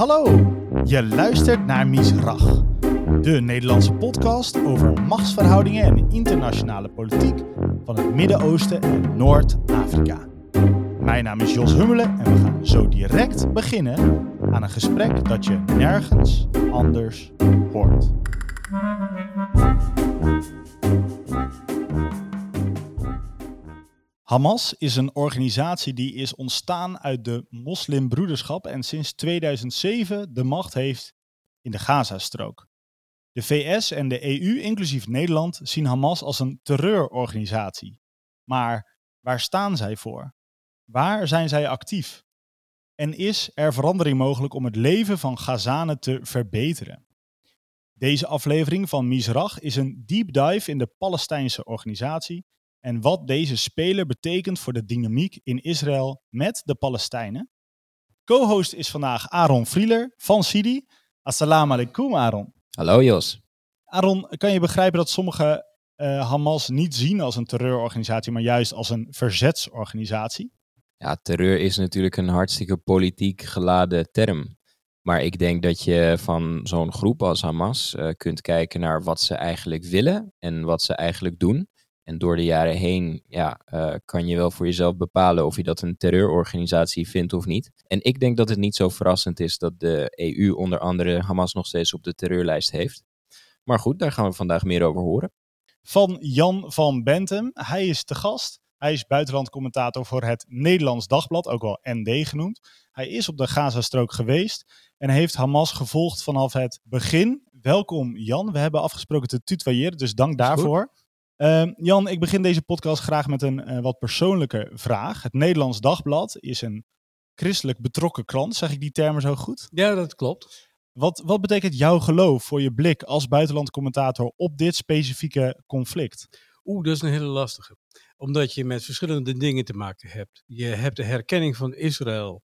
Hallo, je luistert naar Misrach, de Nederlandse podcast over machtsverhoudingen en internationale politiek van het Midden-Oosten en Noord-Afrika. Mijn naam is Jos Hummelen en we gaan zo direct beginnen aan een gesprek dat je nergens anders hoort. Hamas is een organisatie die is ontstaan uit de moslimbroederschap en sinds 2007 de macht heeft in de Gazastrook. De VS en de EU, inclusief Nederland, zien Hamas als een terreurorganisatie. Maar waar staan zij voor? Waar zijn zij actief? En is er verandering mogelijk om het leven van Gazanen te verbeteren? Deze aflevering van Misrach is een deep dive in de Palestijnse organisatie en wat deze speler betekent voor de dynamiek in Israël met de Palestijnen. Co-host is vandaag Aaron Frieler van Sidi. Assalamu alaikum Aaron. Hallo Jos. Aaron, kan je begrijpen dat sommigen uh, Hamas niet zien als een terreurorganisatie, maar juist als een verzetsorganisatie? Ja, terreur is natuurlijk een hartstikke politiek geladen term. Maar ik denk dat je van zo'n groep als Hamas uh, kunt kijken naar wat ze eigenlijk willen en wat ze eigenlijk doen. En door de jaren heen ja, uh, kan je wel voor jezelf bepalen of je dat een terreurorganisatie vindt of niet. En ik denk dat het niet zo verrassend is dat de EU onder andere Hamas nog steeds op de terreurlijst heeft. Maar goed, daar gaan we vandaag meer over horen. Van Jan van Bentem. Hij is te gast. Hij is buitenlandcommentator voor het Nederlands Dagblad, ook wel ND genoemd. Hij is op de Gazastrook geweest en heeft Hamas gevolgd vanaf het begin. Welkom Jan, we hebben afgesproken te tutoyeren, dus dank daarvoor. Uh, Jan, ik begin deze podcast graag met een uh, wat persoonlijke vraag. Het Nederlands Dagblad is een christelijk betrokken krant. Zeg ik die termen zo goed? Ja, dat klopt. Wat, wat betekent jouw geloof voor je blik als buitenlandcommentator op dit specifieke conflict? Oeh, dat is een hele lastige. Omdat je met verschillende dingen te maken hebt. Je hebt de herkenning van Israël,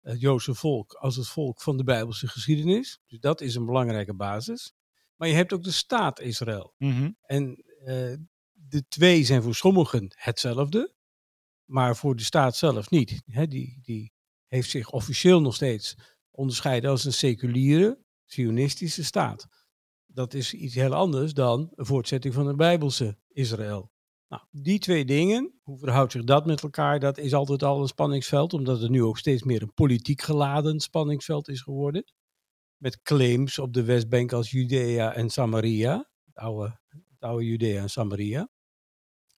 het Joodse volk, als het volk van de Bijbelse geschiedenis. Dus dat is een belangrijke basis. Maar je hebt ook de staat Israël. Mm -hmm. En de twee zijn voor sommigen hetzelfde, maar voor de staat zelf niet. Die, die heeft zich officieel nog steeds onderscheiden als een seculiere, sionistische staat. Dat is iets heel anders dan een voortzetting van een bijbelse Israël. Nou, die twee dingen, hoe verhoudt zich dat met elkaar? Dat is altijd al een spanningsveld, omdat het nu ook steeds meer een politiek geladen spanningsveld is geworden. Met claims op de Westbank als Judea en Samaria, oude, oude Judea en Samaria.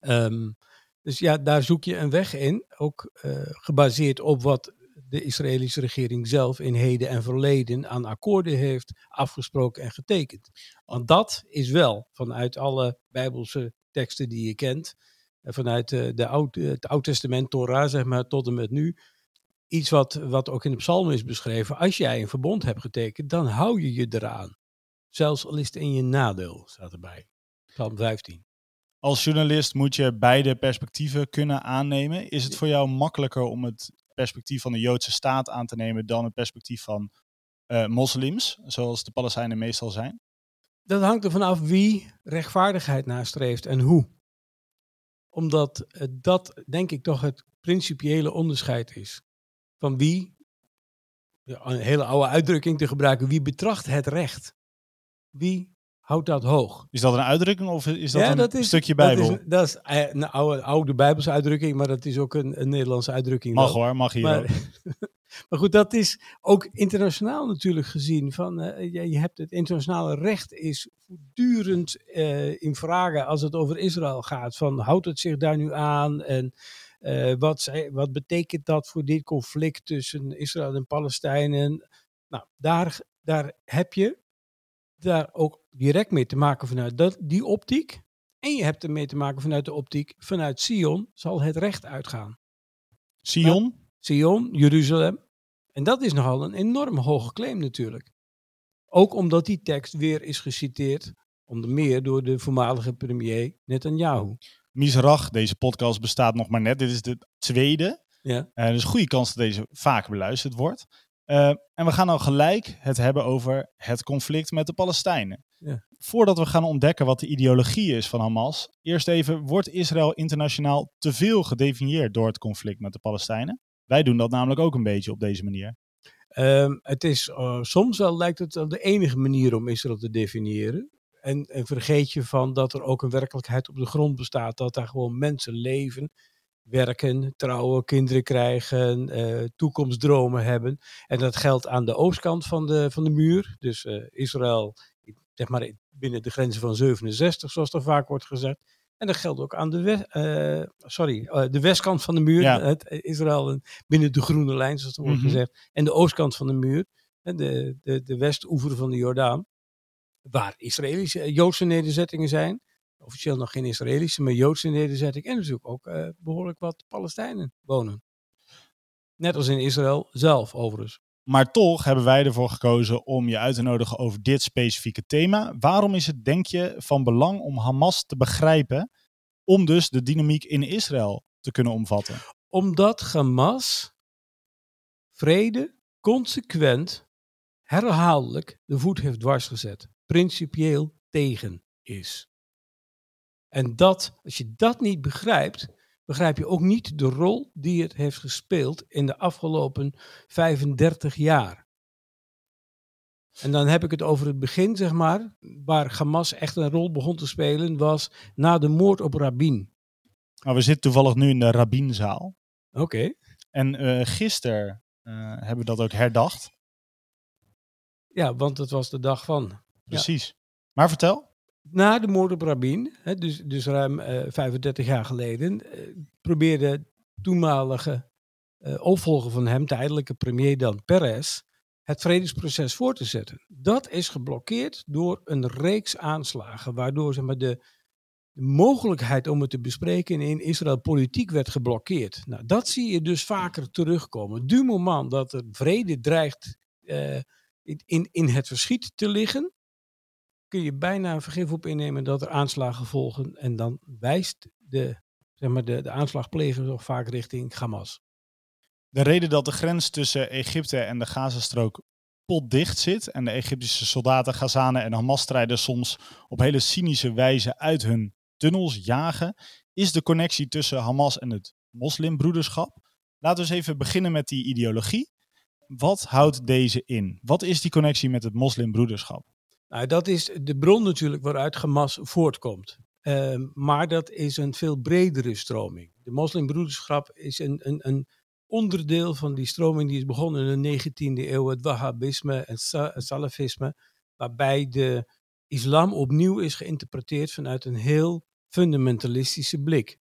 Um, dus ja, daar zoek je een weg in, ook uh, gebaseerd op wat de Israëlische regering zelf in heden en verleden aan akkoorden heeft afgesproken en getekend. Want dat is wel vanuit alle Bijbelse teksten die je kent, vanuit de, de Oud, het Oud-Testament, Torah, zeg maar, tot en met nu, iets wat, wat ook in de psalm is beschreven. Als jij een verbond hebt getekend, dan hou je je eraan. Zelfs al is het in je nadeel, staat erbij. Psalm 15. Als journalist moet je beide perspectieven kunnen aannemen. Is het voor jou makkelijker om het perspectief van de Joodse staat aan te nemen dan het perspectief van uh, moslims, zoals de Palestijnen meestal zijn? Dat hangt er vanaf wie rechtvaardigheid nastreeft en hoe. Omdat uh, dat, denk ik, toch het principiële onderscheid is. Van wie, ja, een hele oude uitdrukking te gebruiken, wie betracht het recht? Wie houdt dat hoog. Is dat een uitdrukking of is dat ja, een dat is, stukje Bijbel? Dat is, dat is een oude, oude Bijbelse uitdrukking, maar dat is ook een, een Nederlandse uitdrukking. Mag hoor, mag hier maar, maar goed, dat is ook internationaal natuurlijk gezien. Van, uh, je, je, hebt het internationale recht is voortdurend uh, in vragen als het over Israël gaat. Van houdt het zich daar nu aan en uh, wat, wat betekent dat voor dit conflict tussen Israël en Palestijnen? Nou, daar, daar heb je daar ook direct mee te maken vanuit dat, die optiek. En je hebt ermee te maken vanuit de optiek, vanuit Sion zal het recht uitgaan. Sion? Nou, Sion, Jeruzalem. En dat is nogal een enorm hoge claim natuurlijk. Ook omdat die tekst weer is geciteerd, onder meer door de voormalige premier Netanyahu. Misrach, deze podcast bestaat nog maar net. Dit is de tweede. Ja. Uh, dus goede kans dat deze vaak beluisterd wordt. Uh, en we gaan nou gelijk het hebben over het conflict met de Palestijnen. Ja. Voordat we gaan ontdekken wat de ideologie is van Hamas, eerst even, wordt Israël internationaal te veel gedefinieerd door het conflict met de Palestijnen? Wij doen dat namelijk ook een beetje op deze manier. Ehm, het is eh, soms wel lijkt het wel de enige manier om Israël te definiëren. En, en vergeet je van dat er ook een werkelijkheid op de grond bestaat. Dat daar gewoon mensen leven, werken, trouwen, kinderen krijgen, eh, toekomstdromen hebben. En dat geldt aan de oostkant van de, van de muur. Dus eh, Israël, zeg maar binnen de grenzen van 67, zoals er vaak wordt gezegd. En dat geldt ook aan de, west, eh, sorry, de westkant van de muur. Ja. Het, Israël en binnen de groene lijn, zoals er wordt Mhm. gezegd. En de oostkant van de muur. De, de, de westoever van de Jordaan. Waar Israëlische, Joodse nederzettingen zijn. Officieel nog geen Israëlische, maar Joodse nederzettingen. En natuurlijk ook eh, behoorlijk wat Palestijnen wonen. Net als in Israël zelf, overigens. Maar toch hebben wij ervoor gekozen om je uit te nodigen over dit specifieke thema. Waarom is het, denk je, van belang om Hamas te begrijpen, om dus de dynamiek in Israël te kunnen omvatten? Omdat Hamas vrede consequent, herhaaldelijk de voet heeft dwarsgezet. Principieel tegen is. En dat, als je dat niet begrijpt, begrijp je ook niet de rol die het heeft gespeeld in de afgelopen 35 jaar. En dan heb ik het over het begin, zeg maar, waar Hamas echt een rol begon te spelen, was na de moord op Rabin. Nou, we zitten toevallig nu in de Rabinzaal. Oké. En eh gisteren eh, hebben we dat ook herdacht. Ja, want het was de dag van. Precies. Maar vertel. Na de moord op Rabin, hè, dus, dus ruim eh 35 jaar geleden, eh, probeerde toenmalige eh, opvolger van hem, tijdelijke premier dan Perez, het vredesproces voor te zetten. Dat is geblokkeerd door een reeks aanslagen, waardoor zeg maar, de, de mogelijkheid om het te bespreken in Israël politiek werd geblokkeerd. Nou, dat zie je dus vaker terugkomen. Du moment dat er vrede dreigt eh, in, in, in het verschiet te liggen, kun je bijna een vergif op innemen dat er aanslagen volgen. En dan wijst de, zeg maar de, de aanslagpleger vaak richting Hamas. De reden dat de grens tussen Egypte en de Gazastrook potdicht zit en de Egyptische soldaten, Gazanen en Hamas-strijders soms op hele cynische wijze uit hun tunnels jagen, is de connectie tussen Hamas en het moslimbroederschap. Laten we eens even beginnen met die ideologie. Wat houdt deze in? Wat is die connectie met het moslimbroederschap? Nou, dat is de bron natuurlijk waaruit Hamas voortkomt. Ehm, maar dat is een veel bredere stroming. De moslimbroederschap is een, een, een onderdeel van die stroming die is begonnen in de 19e eeuw, het Wahhabisme en Salafisme, waarbij de islam opnieuw is geïnterpreteerd vanuit een heel fundamentalistische blik.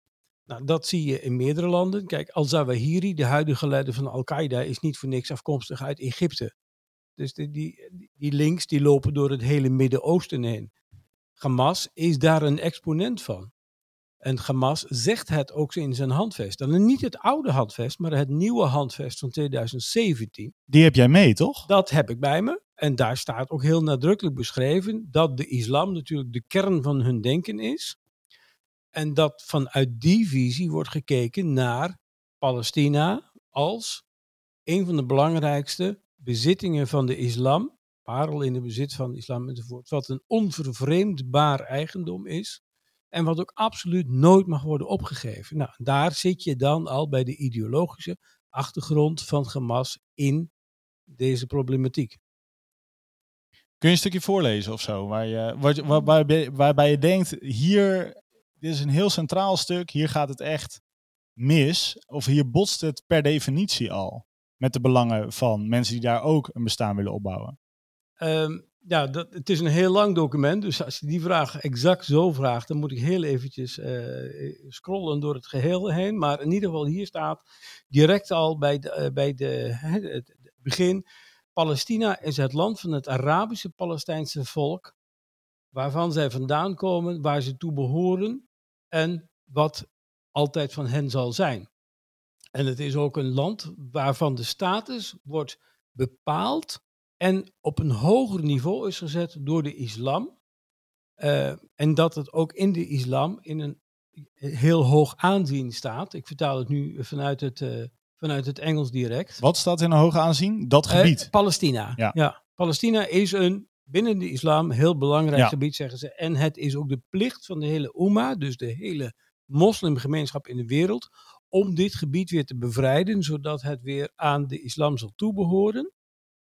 Nou, dat zie je in meerdere landen. Kijk, al-Zawahiri, de huidige leider van Al-Qaeda, is niet voor niks afkomstig uit Egypte. Dus die, die, die links die lopen door het hele Midden-Oosten heen. Hamas is daar een exponent van. En Hamas zegt het ook in zijn handvest. Dan niet het oude handvest, maar het nieuwe handvest van 2017. Die heb jij mee, toch? Dat heb ik bij me. En daar staat ook heel nadrukkelijk beschreven dat de islam natuurlijk de kern van hun denken is. En dat vanuit die visie wordt gekeken naar Palestina als een van de belangrijkste bezittingen van de islam. Parel in de bezit van de islam enzovoort. Wat een onvervreemdbaar eigendom is. En wat ook absoluut nooit mag worden opgegeven. Nou, daar zit je dan al bij de ideologische achtergrond van Hamas in deze problematiek. Kun je een stukje voorlezen of zo? Waar je, waar, waar, waarbij, waarbij je denkt, hier, dit is een heel centraal stuk, hier gaat het echt mis. Of hier botst het per definitie al met de belangen van mensen die daar ook een bestaan willen opbouwen. Ehm, ja, dat, het is een heel lang document, dus als je die vraag exact zo vraagt, dan moet ik heel eventjes eh, scrollen door het geheel heen. Maar in ieder geval, hier staat direct al bij, de, eh, bij de, het begin, Palestina is het land van het Arabische Palestijnse volk, waarvan zij vandaan komen, waar ze toe behoren en wat altijd van hen zal zijn. En het is ook een land waarvan de status wordt bepaald en op een hoger niveau is gezet door de islam. Uh, en dat het ook in de islam in een heel hoog aanzien staat. Ik vertaal het nu vanuit het, uh, vanuit het Engels direct. Wat staat in een hoog aanzien? Dat gebied. Uh, Palestina. Ja. ja. Palestina is een binnen de islam heel belangrijk Ja. gebied, zeggen ze. En het is ook de plicht van de hele Umma, dus de hele moslimgemeenschap in de wereld, om dit gebied weer te bevrijden, zodat het weer aan de islam zal toebehoren.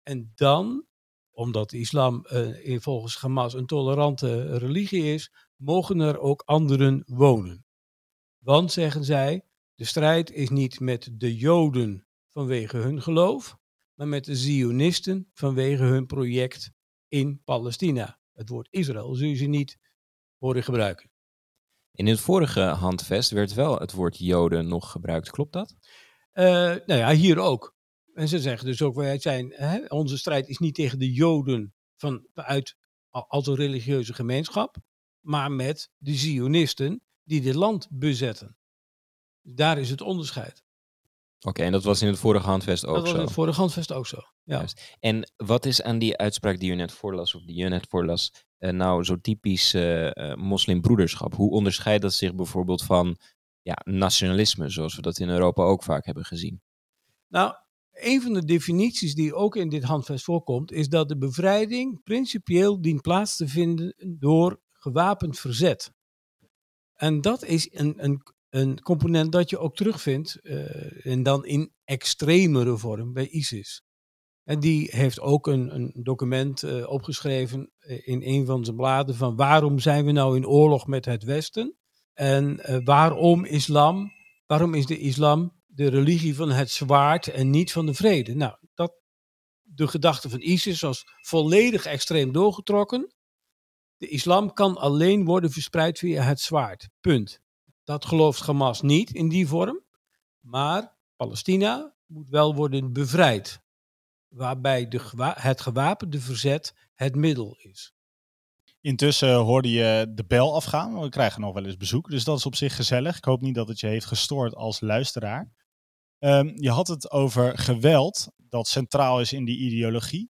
En dan, omdat de islam uh, volgens Hamas een tolerante religie is, mogen er ook anderen wonen. Want, zeggen zij, de strijd is niet met de Joden vanwege hun geloof, maar met de Zionisten vanwege hun project in Palestina. Het woord Israël zul je ze niet horen gebruiken. In het vorige handvest werd wel het woord Joden nog gebruikt, klopt dat? Uh, nou ja, hier ook. En ze zeggen dus ook, wij zijn, hè, onze strijd is niet tegen de Joden vanuit als een religieuze gemeenschap, maar met de Zionisten die dit land bezetten. Daar is het onderscheid. Oké, en dat was in het vorige handvest ook zo? Dat was in het vorige handvest ook zo, ja. En wat is aan die uitspraak die u net voorlas, of die je net voorlas, uh, nou zo typisch uh, moslimbroederschap? Hoe onderscheidt dat zich bijvoorbeeld van ja, nationalisme, zoals we dat in Europa ook vaak hebben gezien? Nou, een van de definities die ook in dit handvest voorkomt, is dat de bevrijding principieel dient plaats te vinden door gewapend verzet. En dat is een, een, een component dat je ook terugvindt, uh, en dan in extremere vorm bij ISIS. En die heeft ook een, een document uh, opgeschreven eh, in een van zijn bladen van waarom zijn we nou in oorlog met het Westen? En waarom islam? Waarom is de islam de religie van het zwaard en niet van de vrede? Nou, dat, de gedachte van ISIS was volledig extreem doorgetrokken. De islam kan alleen worden verspreid via het zwaard. Punt. Dat gelooft Hamas niet in die vorm. Maar Palestina moet wel worden bevrijd. Waarbij de, het gewapende verzet het middel is. Intussen hoorde je de bel afgaan. We krijgen nog wel eens bezoek, dus dat is op zich gezellig. Ik hoop niet dat het je heeft gestoord als luisteraar. Um, je had het over geweld, dat centraal is in die ideologie.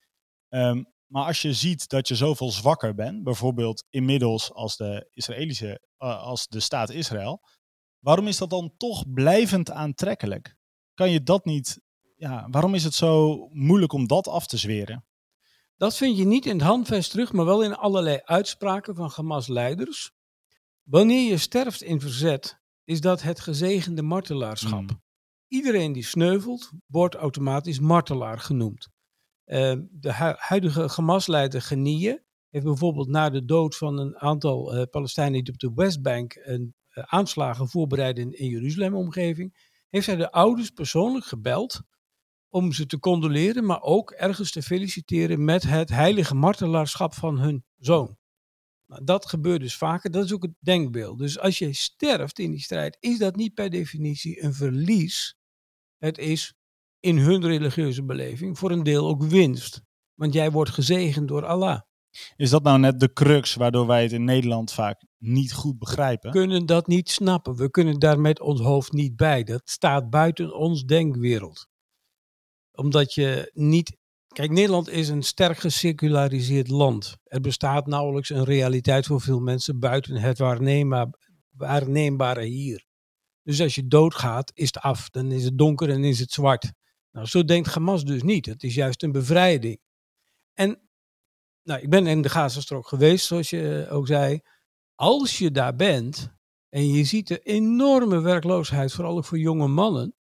Um, maar als je ziet dat je zoveel zwakker bent, bijvoorbeeld inmiddels als de Israëlische, uh, als de staat Israël, waarom is dat dan toch blijvend aantrekkelijk? Kan je dat niet, ja, waarom is het zo moeilijk om dat af te zweren? Dat vind je niet in het handvest terug, maar wel in allerlei uitspraken van Hamas-leiders. Wanneer je sterft in verzet, is dat het gezegende martelaarschap. Mm. Iedereen die sneuvelt, wordt automatisch martelaar genoemd. Uh, de hu huidige Hamas-leider heeft bijvoorbeeld na de dood van een aantal uh, Palestijnen die op de Westbank een uh, aanslagen voorbereiden in, in Jeruzalem-omgeving, heeft hij de ouders persoonlijk gebeld om ze te condoleren, maar ook ergens te feliciteren met het heilige martelaarschap van hun zoon. Nou, dat gebeurt dus vaker, dat is ook het denkbeeld. Dus als je sterft in die strijd, is dat niet per definitie een verlies. Het is in hun religieuze beleving voor een deel ook winst. Want jij wordt gezegend door Allah. Is dat nou net de crux waardoor wij het in Nederland vaak niet goed begrijpen? We kunnen dat niet snappen. We kunnen daar met ons hoofd niet bij. Dat staat buiten ons denkwereld. Omdat je niet. Kijk, Nederland is een sterk geseculariseerd land. Er bestaat nauwelijks een realiteit voor veel mensen buiten het waarneembare hier. Dus als je doodgaat, is het af. Dan is het donker en is het zwart. Nou, zo denkt Hamas dus niet. Het is juist een bevrijding. En nou, ik ben in de Gazastrook geweest, zoals je ook zei. Als je daar bent en je ziet de enorme werkloosheid, vooral ook voor jonge mannen,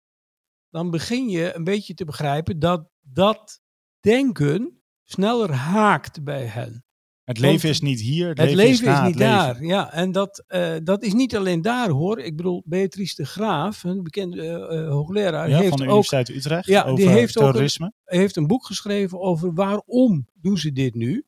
dan begin je een beetje te begrijpen dat dat denken sneller haakt bij hen. Het leven is niet hier, het, het leven, is, is niet daar. Ja, en dat, uh, dat is niet alleen daar hoor. Ik bedoel, Beatrice de Graaf, een bekende uh, hoogleraar, ja, heeft van de ook, Universiteit Utrecht ja, over die heeft terrorisme. Ook een, heeft een boek geschreven over waarom doen ze dit nu.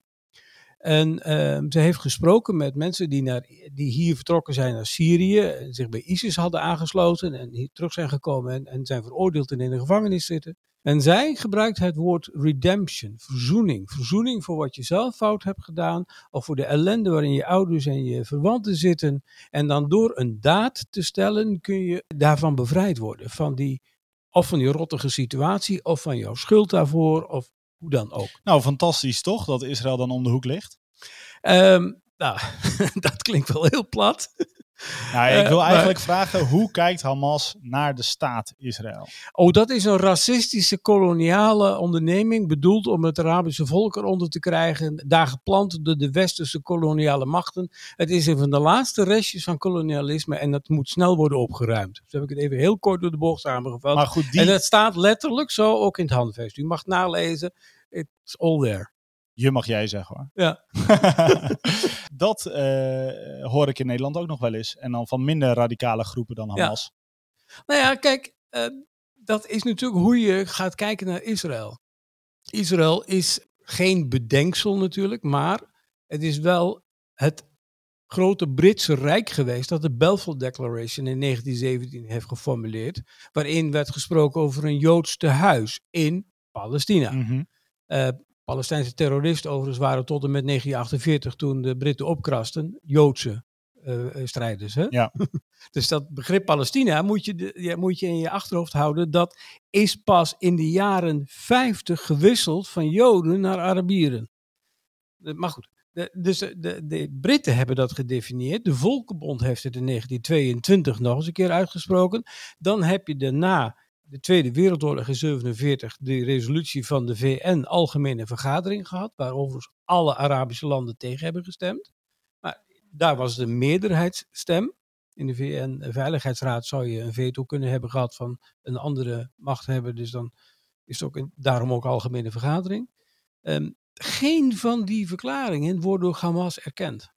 En uh, ze heeft gesproken met mensen die, naar, die hier vertrokken zijn naar Syrië, zich bij ISIS hadden aangesloten en hier terug zijn gekomen en, en zijn veroordeeld en in de gevangenis zitten. En zij gebruikt het woord redemption, verzoening. Verzoening voor wat je zelf fout hebt gedaan, of voor de ellende waarin je ouders en je verwanten zitten. En dan door een daad te stellen kun je daarvan bevrijd worden. Van die, of van die rottige situatie, of van jouw schuld daarvoor, of hoe dan ook. Nou, fantastisch toch, dat Israël dan om de hoek ligt? Um, nou, dat klinkt wel heel plat. Nou, ik wil uh, eigenlijk maar, vragen, hoe kijkt Hamas naar de staat Israël? Oh, dat is een racistische koloniale onderneming bedoeld om het Arabische volk eronder te krijgen. Daar geplant door de westerse koloniale machten. Het is een van de laatste restjes van kolonialisme en dat moet snel worden opgeruimd. Dus heb ik het even heel kort door de bocht samengevat. Maar goed, die... En dat staat letterlijk zo ook in het handvest. U mag nalezen. It's all there. Je mag jij zeggen hoor. Ja. dat eh, hoor ik in Nederland ook nog wel eens. En dan van minder radicale groepen dan Ja. Hamas. Nou ja, kijk, eh, dat is natuurlijk hoe je gaat kijken naar Israël. Israël is geen bedenksel natuurlijk, maar het is wel het grote Britse Rijk geweest dat de Balfour Declaration in 1917 heeft geformuleerd, waarin werd gesproken over een Joods tehuis in Palestina. Eh, Palestijnse terroristen overigens waren tot en met 1948, toen de Britten opkrasten, Joodse eh, eh, strijders. Hè? Ja. dus dat begrip Palestina moet je, de- ja, moet je in je achterhoofd houden. Dat is pas in de jaren 50 gewisseld van Joden naar Arabieren. Maar goed, de, dus de, de, de Britten hebben dat gedefinieerd. De Volkenbond heeft het in 1922 nog eens een keer uitgesproken. Dan heb je daarna de Tweede Wereldoorlog in 47 de resolutie van de VN Algemene Vergadering gehad, waar overigens alle Arabische landen tegen hebben gestemd. Maar daar was de meerderheidsstem. In de VN-veiligheidsraad zou je een veto kunnen hebben gehad van een andere machthebber, dus dan is het ook een, daarom ook Algemene Vergadering. Ehm, geen van die verklaringen wordt door Hamas erkend.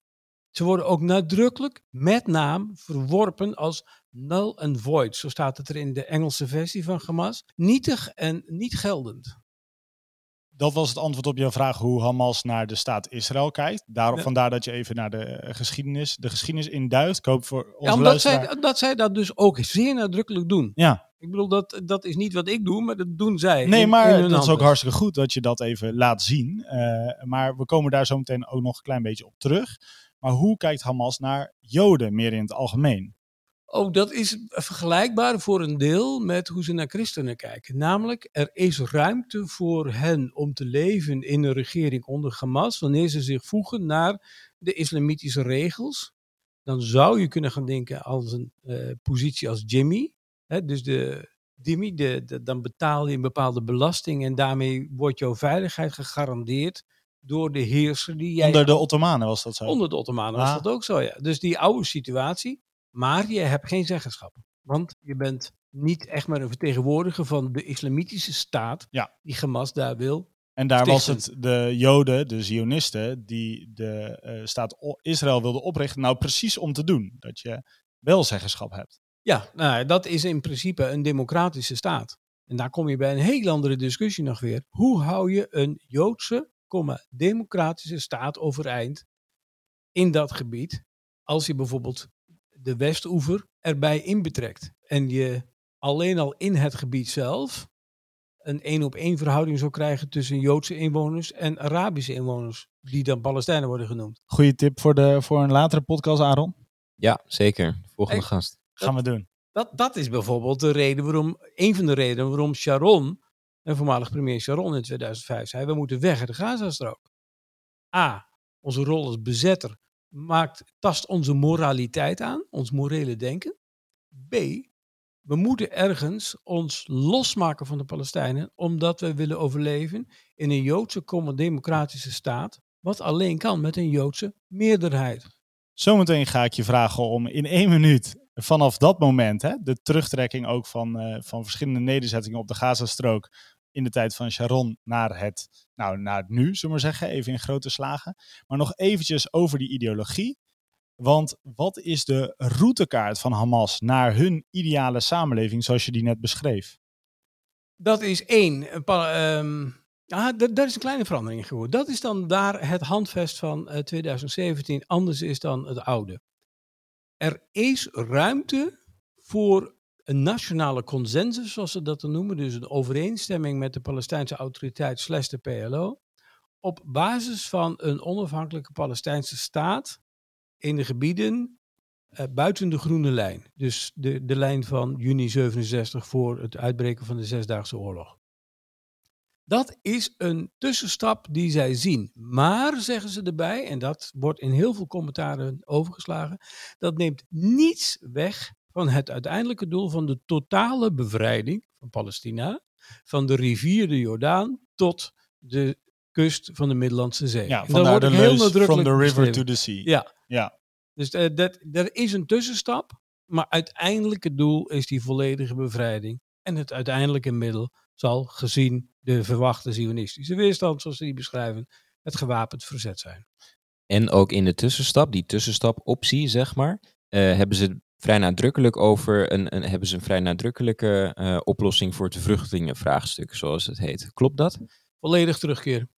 Ze worden ook nadrukkelijk met naam verworpen als null and void. Zo staat het er in de Engelse versie van Hamas. Nietig en niet geldend. Dat was het antwoord op jouw vraag hoe Hamas naar de staat Israël kijkt. Daarom, Ja. Vandaar dat je even naar de eh, geschiedenis, de geschiedenis induikt. Ik hoop voor onze Ja, omdat luisteraar... zij, dat zij dat dus ook zeer nadrukkelijk doen. Ja, Ik bedoel, dat, dat is niet wat ik doe, maar dat doen zij. nee, in- maar in dat is ook hartstikke goed dat je dat even laat zien. Eh, maar we komen daar zo meteen ook nog een klein beetje op terug. Maar hoe kijkt Hamas naar Joden meer in het algemeen? Oh, dat is vergelijkbaar voor een deel met hoe ze naar christenen kijken. Namelijk, er is ruimte voor hen om te leven in een regering onder Hamas wanneer ze zich voegen naar de islamitische regels. Dan zou je kunnen gaan denken als een eh, positie als Jimmy. Hè, dus de Jimmy, de, dan betaal je een bepaalde belasting en daarmee wordt jouw veiligheid gegarandeerd door de heerser die jij Onder de Ottomanen was dat zo. Onder de Ottomanen was Ah. dat ook zo, ja. Dus die oude situatie, maar je hebt geen zeggenschap. Want je bent niet echt maar een vertegenwoordiger van de islamitische staat Ja. die Hamas daar wil. En daar was het de Joden, de Zionisten, die de eh, staat Israël wilden oprichten. Nou, precies om te doen. Dat je wel zeggenschap hebt. Ja, nou, dat is in principe een democratische staat. En daar kom je bij een heel andere discussie nog weer. Hoe hou je een Joodse, democratische staat overeind in dat gebied als je bijvoorbeeld de Westoever erbij inbetrekt en je alleen al in het gebied zelf een één op één verhouding zou krijgen tussen Joodse inwoners en Arabische inwoners, die dan Palestijnen worden genoemd. Goeie tip voor, de, voor een latere podcast, Aaron. Ja, zeker. Volgende gast. Gaan we doen. Dat, dat is bijvoorbeeld de reden waarom, een van de redenen waarom Sharon, en voormalig premier Sharon in 2005, zei: we moeten weg uit de Gazastrook. A. Onze rol als bezetter maakt, tast onze moraliteit aan, ons morele denken. B. We moeten ergens ons losmaken van de Palestijnen, omdat we willen overleven in een Joodse, democratische staat, wat alleen kan met een Joodse meerderheid. Zometeen ga ik je vragen om in één minuut vanaf dat moment, hè, de terugtrekking ook van, eh, van verschillende nederzettingen op de Gazastrook in de tijd van Sharon naar het, nou, naar nu, zullen we maar zeggen, even in grote slagen. Maar nog eventjes over die ideologie. Want wat is de routekaart van Hamas naar hun ideale samenleving zoals je die net beschreef? Dat is één. Een pa- ehm, ja, d- daar is een kleine verandering in geworden. Dat is dan daar het handvest van eh, 2017. Anders is dan het oude. Er is ruimte voor een nationale consensus, zoals ze dat dan noemen. Dus een overeenstemming met de Palestijnse autoriteit slash de PLO. Op basis van een onafhankelijke Palestijnse staat in de gebieden eh, buiten de groene lijn. Dus de, de lijn van juni 67 voor het uitbreken van de Zesdaagse Oorlog. Dat is een tussenstap die zij zien. Maar, zeggen ze erbij, en dat wordt in heel veel commentaren overgeslagen, dat neemt niets weg van het uiteindelijke doel van de totale bevrijding van Palestina, van de rivier de Jordaan tot de kust van de Middellandse Zee. Ja, vandaar de leus from the river beschreven. to the sea. Ja. Ja. Dus eh, dat, er is een tussenstap, maar uiteindelijk het doel is die volledige bevrijding. En het uiteindelijke middel zal gezien de verwachte zionistische weerstand, zoals ze die beschrijven, het gewapend verzet zijn. En ook in de tussenstap, die tussenstapoptie, zeg maar, eh, hebben ze vrij nadrukkelijk over een, een hebben ze een vrij nadrukkelijke eh, oplossing voor het vluchtelingenvraagstuk, zoals het heet. Klopt dat? Volledig terugkeren.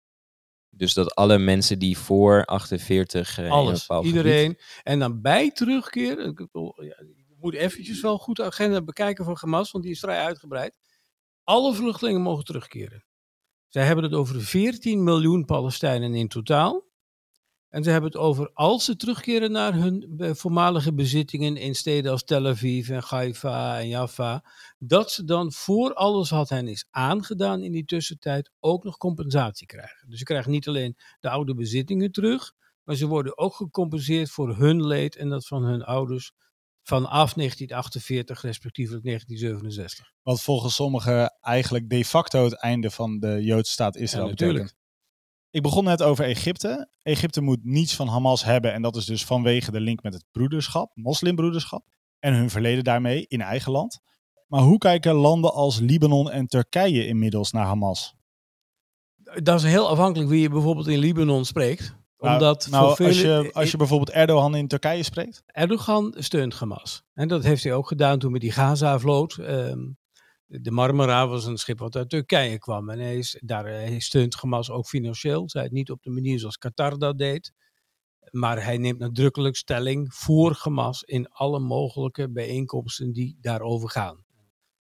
Dus dat alle mensen die voor 48 uh, een Alles, iedereen. gebied- En dan bij terugkeer, ik ja, moet eventjes wel goed de agenda bekijken van Hamas, want die is vrij uitgebreid. Alle vluchtelingen mogen terugkeren. Zij hebben het over 14 miljoen Palestijnen in totaal. En ze hebben het over als ze terugkeren naar hun voormalige bezittingen in steden als Tel Aviv en Haifa en Jaffa, dat ze dan voor alles wat hen is aangedaan in die tussentijd ook nog compensatie krijgen. Dus ze krijgen niet alleen de oude bezittingen terug, maar ze worden ook gecompenseerd voor hun leed en dat van hun ouders vanaf 1948, respectievelijk 1967. Wat volgens sommigen eigenlijk de facto het einde van de Joodse staat Israël Ja, natuurlijk. Ik begon net over Egypte. Egypte moet niets van Hamas hebben en dat is dus vanwege de link met het broederschap, moslimbroederschap, en hun verleden daarmee in eigen land. Maar hoe kijken landen als Libanon en Turkije inmiddels naar Hamas? Dat is heel afhankelijk wie je bijvoorbeeld in Libanon spreekt. Nou, Omdat nou, voor als, je, als je bijvoorbeeld Erdogan in Turkije spreekt, Erdogan steunt Hamas. En dat heeft hij ook gedaan toen met die Gaza-vloot. Ehm, de Marmara was een schip wat uit Turkije kwam. En hij, is, daar, eh, hij steunt Hamas ook financieel. Zij het niet op de manier zoals Qatar dat deed. Maar hij neemt nadrukkelijk stelling voor Hamas in alle mogelijke bijeenkomsten die daarover gaan.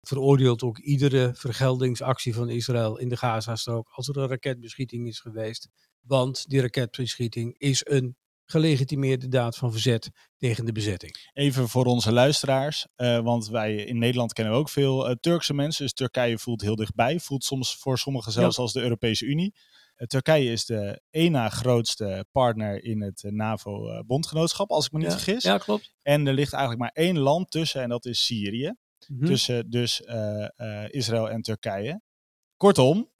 Veroordeelt ook iedere vergeldingsactie van Israël in de Gazastrook als er een raketbeschieting is geweest. Want die raketbeschieting is een gelegitimeerde daad van verzet tegen de bezetting. even voor onze luisteraars, eh, want wij in Nederland kennen ook veel eh, Turkse mensen, dus Turkije voelt heel dichtbij, voelt soms voor sommigen zelfs als de Europese Unie. Eh, Turkije is de één na grootste partner in het NAVO-bondgenootschap, als ik me niet ja, vergis. Ja, klopt. En er ligt eigenlijk maar één land tussen en dat is Syrië. Mhm. Tussen dus Israël en Turkije. Kortom,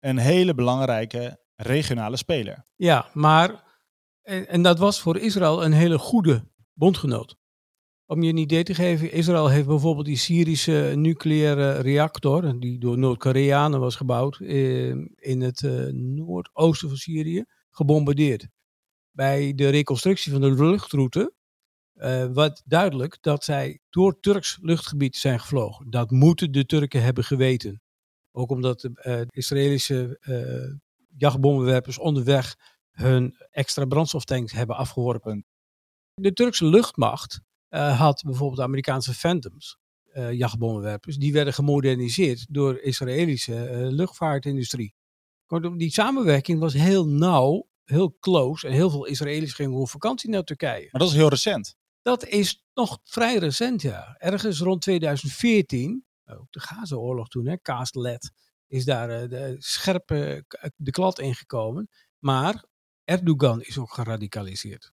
een hele belangrijke regionale speler. Ja, maar, en, en dat was voor Israël een hele goede bondgenoot. Om je een idee te geven, Israël heeft bijvoorbeeld die Syrische nucleaire reactor, die door Noord-Koreanen was gebouwd, eh, in het eh, noordoosten van Syrië, gebombardeerd. Bij de reconstructie van de luchtroute eh werd duidelijk dat zij door Turks luchtgebied zijn gevlogen. Dat moeten de Turken hebben geweten. Ook omdat de eh, Israëlische eh, jachtbommenwerpers onderweg hun extra brandstoftanks hebben afgeworpen. De Turkse luchtmacht eh, had bijvoorbeeld Amerikaanse Phantoms, eh, jachtbommenwerpers, die werden gemoderniseerd door Israëlische eh, luchtvaartindustrie. Kortom, die samenwerking was heel nauw, heel close en heel veel Israëli's gingen op vakantie naar Turkije. Maar dat is heel recent. Dat is nog vrij recent, ja. Ergens rond 2014, ook de Gaza-oorlog toen, hè, Kaaslet, is daar de scherpe de klad ingekomen. Maar Erdogan is ook geradicaliseerd.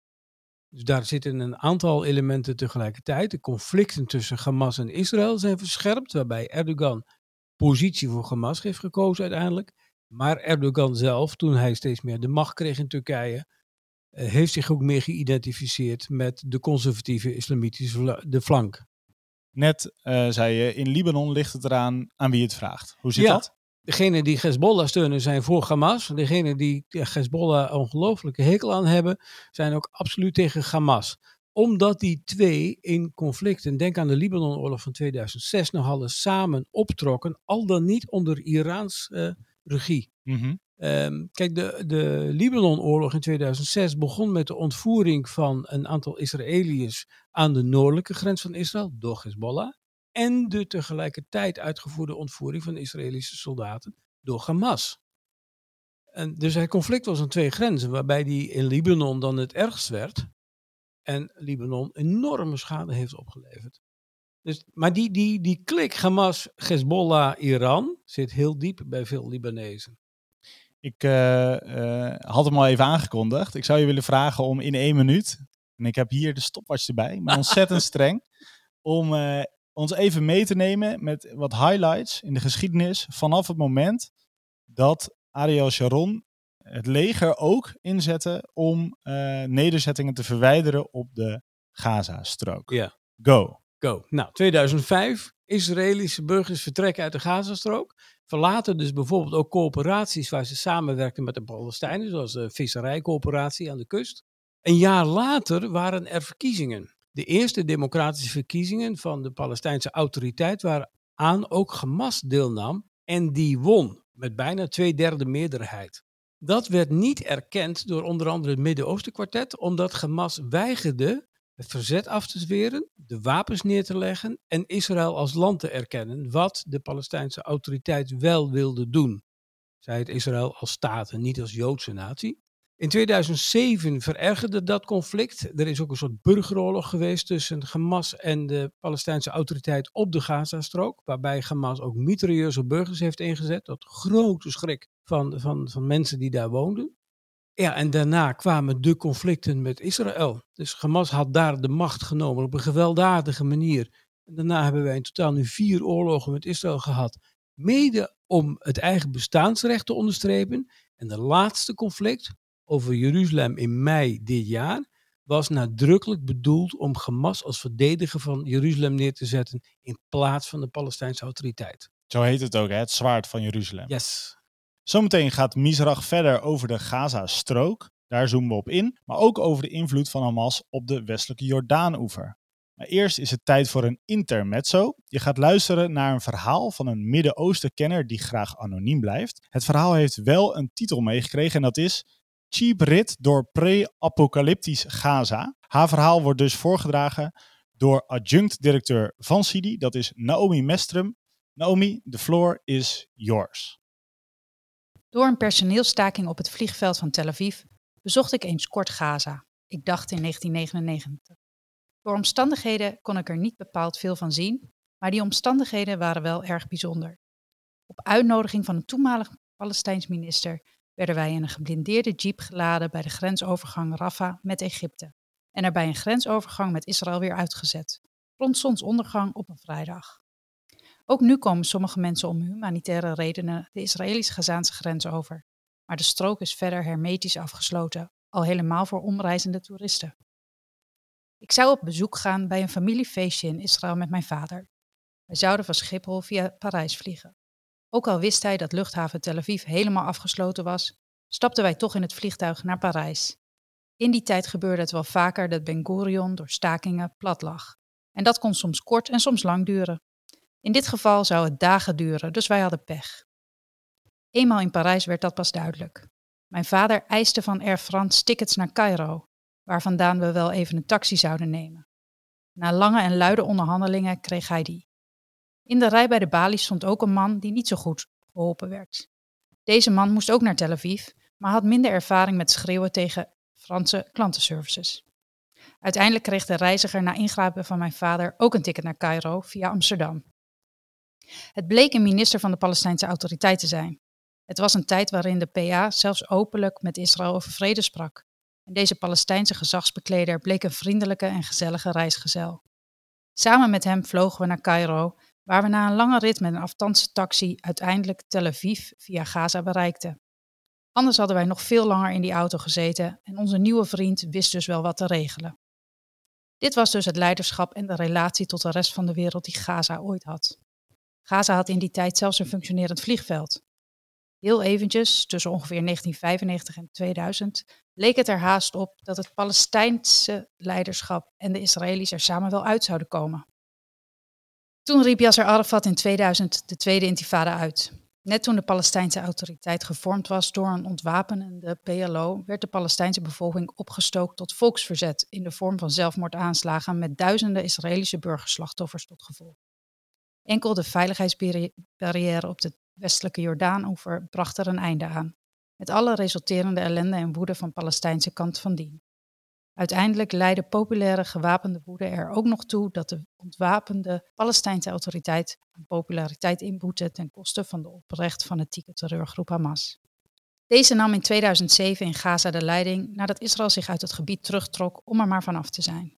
Dus daar zitten een aantal elementen tegelijkertijd. De conflicten tussen Hamas en Israël zijn verscherpt, waarbij Erdogan positie voor Hamas heeft gekozen uiteindelijk. Maar Erdogan zelf, toen hij steeds meer de macht kreeg in Turkije, eh, heeft zich ook meer geïdentificeerd met de conservatieve islamitische de flank. Net eh, zei je, in Libanon ligt het eraan aan wie het vraagt. Hoe zit Ja. dat? Degenen die Hezbollah steunen zijn voor Hamas. Degenen die Hezbollah ongelooflijke hekel aan hebben, zijn ook absoluut tegen Hamas. Omdat die twee in conflict, en denk aan de Libanonoorlog van 2006, nogal eens samen optrokken, al dan niet onder Iraans eh, regie. Mhm. Ehm, kijk, de, de Libanonoorlog in 2006 begon met de ontvoering van een aantal Israëliërs aan de noordelijke grens van Israël door Hezbollah. En de tegelijkertijd uitgevoerde ontvoering van Israëlische soldaten door Hamas. En dus het conflict was aan twee grenzen, waarbij die in Libanon dan het ergst werd. En Libanon enorme schade heeft opgeleverd. Dus, maar die, die, die klik Hamas, Hezbollah, Iran zit heel diep bij veel Libanezen. Ik eh, eh, had hem al even aangekondigd. Ik zou je willen vragen om in één minuut, en ik heb hier de stopwatch erbij, maar ontzettend streng, om eh, ons even mee te nemen met wat highlights in de geschiedenis vanaf het moment dat Ariel Sharon het leger ook inzette om eh, nederzettingen te verwijderen op de Gaza-strook. Ja. Go. go. Nou, 2005. Israëlische burgers vertrekken uit de Gazastrook. Verlaten dus bijvoorbeeld ook coöperaties waar ze samenwerken met de Palestijnen, zoals de visserijcoöperatie aan de kust. Een jaar later waren er verkiezingen. De eerste democratische verkiezingen van de Palestijnse autoriteit waaraan ook Hamas deelnam en die won met bijna twee derde meerderheid. Dat werd niet erkend door onder andere het Midden-Oosten kwartet, omdat Hamas weigerde het verzet af te zweren, de wapens neer te leggen en Israël als land te erkennen, wat de Palestijnse autoriteit wel wilde doen. Zij het Israël als staat en niet als Joodse natie. In 2007 verergerde dat conflict. Er is ook een soort burgeroorlog geweest tussen Hamas en de Palestijnse autoriteit op de Gazastrook. Waarbij Hamas ook mitrailleurs burgers heeft ingezet. Tot grote schrik van, van, van mensen die daar woonden. Ja, en daarna kwamen de conflicten met Israël. Dus Hamas had daar de macht genomen op een gewelddadige manier. En daarna hebben wij in totaal nu vier oorlogen met Israël gehad. Mede om het eigen bestaansrecht te onderstrepen. En de laatste conflict over Jeruzalem in mei dit jaar was nadrukkelijk bedoeld om Hamas als verdediger van Jeruzalem neer te zetten in plaats van de Palestijnse autoriteit. Zo heet het ook, hè? het zwaard van Jeruzalem. Yes. Zometeen gaat Misrach verder over de Gaza-strook. Daar zoomen we op in. Maar ook over de invloed van Hamas op de westelijke Jordaan-oever. Maar eerst is het tijd voor een intermezzo. Je gaat luisteren naar een verhaal van een Midden-Oosten-kenner die graag anoniem blijft. Het verhaal heeft wel een titel meegekregen en dat is Cheap Rit door pre-apocalyptisch Gaza. Haar verhaal wordt dus voorgedragen door adjunct-directeur van CIDI, dat is Naomi Mestrum. Naomi, the floor is yours. Door een personeelstaking op het vliegveld van Tel Aviv bezocht ik eens kort Gaza. Ik dacht in 1999. Door omstandigheden kon ik er niet bepaald veel van zien, maar die omstandigheden waren wel erg bijzonder. Op uitnodiging van een toenmalig Palestijns minister werden wij in een geblindeerde jeep geladen bij de grensovergang Rafah met Egypte en er bij een grensovergang met Israël weer uitgezet, rond zonsondergang op een vrijdag. Ook nu komen sommige mensen om humanitaire redenen de Israëlisch-Gazaanse grens over, maar de strook is verder hermetisch afgesloten, al helemaal voor omreizende toeristen. Ik zou op bezoek gaan bij een familiefeestje in Israël met mijn vader. Wij zouden van Schiphol via Parijs vliegen. Ook al wist hij dat luchthaven Tel Aviv helemaal afgesloten was, stapten wij toch in het vliegtuig naar Parijs. In die tijd gebeurde het wel vaker dat Ben Gurion door stakingen plat lag. En dat kon soms kort en soms lang duren. In dit geval zou het dagen duren, dus wij hadden pech. Eenmaal in Parijs werd dat pas duidelijk. Mijn vader eiste van Air France tickets naar Cairo, waar vandaan we wel even een taxi zouden nemen. Na lange en luide onderhandelingen kreeg hij die. In de rij bij de balie stond ook een man die niet zo goed geholpen werd. Deze man moest ook naar Tel Aviv, maar had minder ervaring met schreeuwen tegen Franse klantenservices. Uiteindelijk kreeg de reiziger na ingrijpen van mijn vader ook een ticket naar Cairo via Amsterdam. Het bleek een minister van de Palestijnse autoriteit te zijn. Het was een tijd waarin de PA zelfs openlijk met Israël over vrede sprak. En deze Palestijnse gezagsbekleder bleek een vriendelijke en gezellige reisgezel. Samen met hem vlogen we naar Cairo, waar we na een lange rit met een afstandse taxi uiteindelijk Tel Aviv via Gaza bereikten. Anders hadden wij nog veel langer in die auto gezeten en onze nieuwe vriend wist dus wel wat te regelen. Dit was dus het leiderschap en de relatie tot de rest van de wereld die Gaza ooit had. Gaza had in die tijd zelfs een functionerend vliegveld. Heel eventjes, tussen ongeveer 1995 en 2000, leek het er haast op dat het Palestijnse leiderschap en de Israëli's er samen wel uit zouden komen. Toen riep Yasser Arafat in 2000 de Tweede Intifada uit. Net toen de Palestijnse autoriteit gevormd was door een ontwapenende PLO, werd de Palestijnse bevolking opgestookt tot volksverzet in de vorm van zelfmoordaanslagen met duizenden Israëlische burgerslachtoffers tot gevolg. Enkel de veiligheidsbarrière op de westelijke Jordaanoever bracht er een einde aan, met alle resulterende ellende en woede van Palestijnse kant van dien. Uiteindelijk leidde populaire gewapende woede er ook nog toe dat de ontwapende Palestijnse autoriteit aan populariteit inboette ten koste van de oprecht fanatieke terreurgroep Hamas. Deze nam in 2007 in Gaza de leiding nadat Israël zich uit het gebied terugtrok om er maar vanaf te zijn.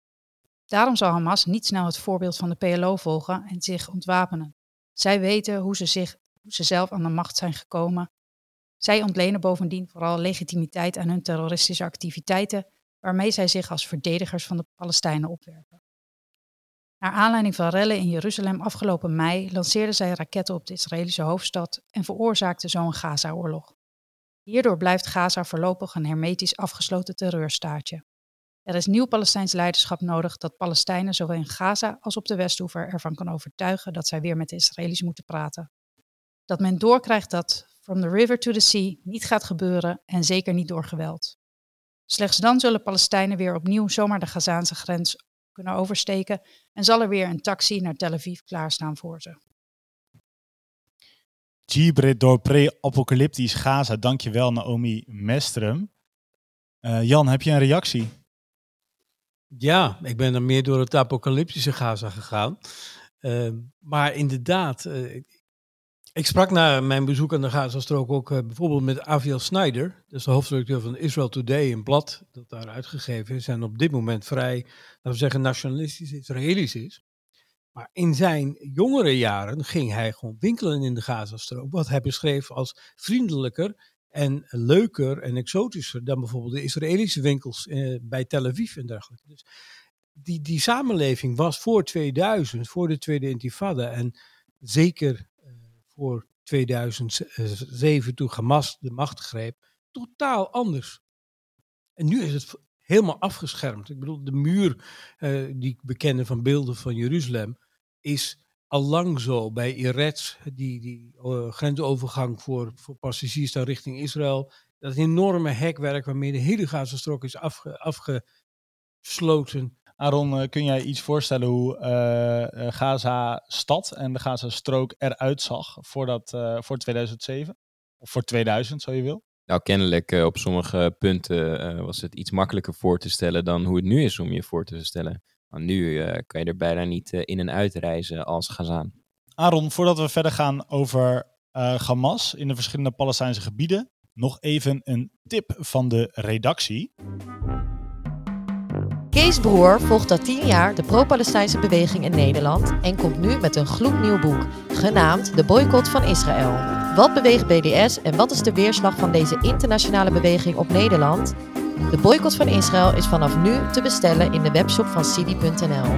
Daarom zal Hamas niet snel het voorbeeld van de PLO volgen en zich ontwapenen. Zij weten hoe ze, zich, hoe ze zelf aan de macht zijn gekomen. Zij ontlenen bovendien vooral legitimiteit aan hun terroristische activiteiten, waarmee zij zich als verdedigers van de Palestijnen opwerpen. Naar aanleiding van rellen in Jeruzalem afgelopen mei lanceerden zij raketten op de Israëlische hoofdstad en veroorzaakten zo een Gaza-oorlog. Hierdoor blijft Gaza voorlopig een hermetisch afgesloten terreurstaatje. Er is nieuw Palestijns leiderschap nodig dat Palestijnen zowel in Gaza als op de Westhoever ervan kan overtuigen dat zij weer met de Israëli's moeten praten. Dat men doorkrijgt dat from the river to the sea niet gaat gebeuren en zeker niet door geweld. Slechts dan zullen Palestijnen weer opnieuw zomaar de Gazaanse grens kunnen oversteken en zal er weer een taxi naar Tel Aviv klaarstaan voor ze. Gibrit door pre-apocalyptisch Gaza. Dankjewel Naomi Mestrum. Uh, Jan, heb je een reactie? Ja, ik ben dan meer door het apocalyptische Gaza gegaan. Uh, maar inderdaad, uh, ik sprak na mijn bezoek aan de Gazastrook ook uh, bijvoorbeeld met Aviel Snyder. Is de hoofdredacteur van Israel Today, een blad dat daar uitgegeven is. En op dit moment vrij, laten we zeggen, nationalistisch Israëlisch is. Maar in zijn jongere jaren ging hij gewoon winkelen in de Gazastrook. Wat hij beschreef als vriendelijker en leuker en exotischer dan bijvoorbeeld de Israëlische winkels eh, bij Tel Aviv en dergelijke. Dus die, die samenleving was voor 2000, voor de Tweede Intifada en zeker voor 2007 toen Hamas de macht greep, totaal anders. En nu is het helemaal afgeschermd. Ik bedoel, de muur uh, die ik bekende van beelden van Jeruzalem is al lang zo bij Eretz, die, die uh, grensovergang voor, voor passagiers dan richting Israël. Dat enorme hekwerk waarmee de hele Gazastrook is afge, afgesloten. Aaron, uh, kun jij iets voorstellen hoe uh, Gaza-stad en de Gaza-strook eruit zag voordat, voor 2007? Of voor 2000, zo je wil? Nou, kennelijk op sommige punten was het iets makkelijker voor te stellen dan hoe het nu is om je voor te stellen. Maar nu kan je er bijna niet in en uit reizen als Gazaan. Aaron, voordat we verder gaan over Hamas in de verschillende Palestijnse gebieden, nog even een tip van de redactie. Kees Broer volgt al tien jaar de pro-Palestijnse beweging in Nederland en komt nu met een gloednieuw boek, genaamd De Boycott van Israël. Wat beweegt BDS en wat is de weerslag van deze internationale beweging op Nederland? De boycott van Israël is vanaf nu te bestellen in de webshop van Cidi.nl.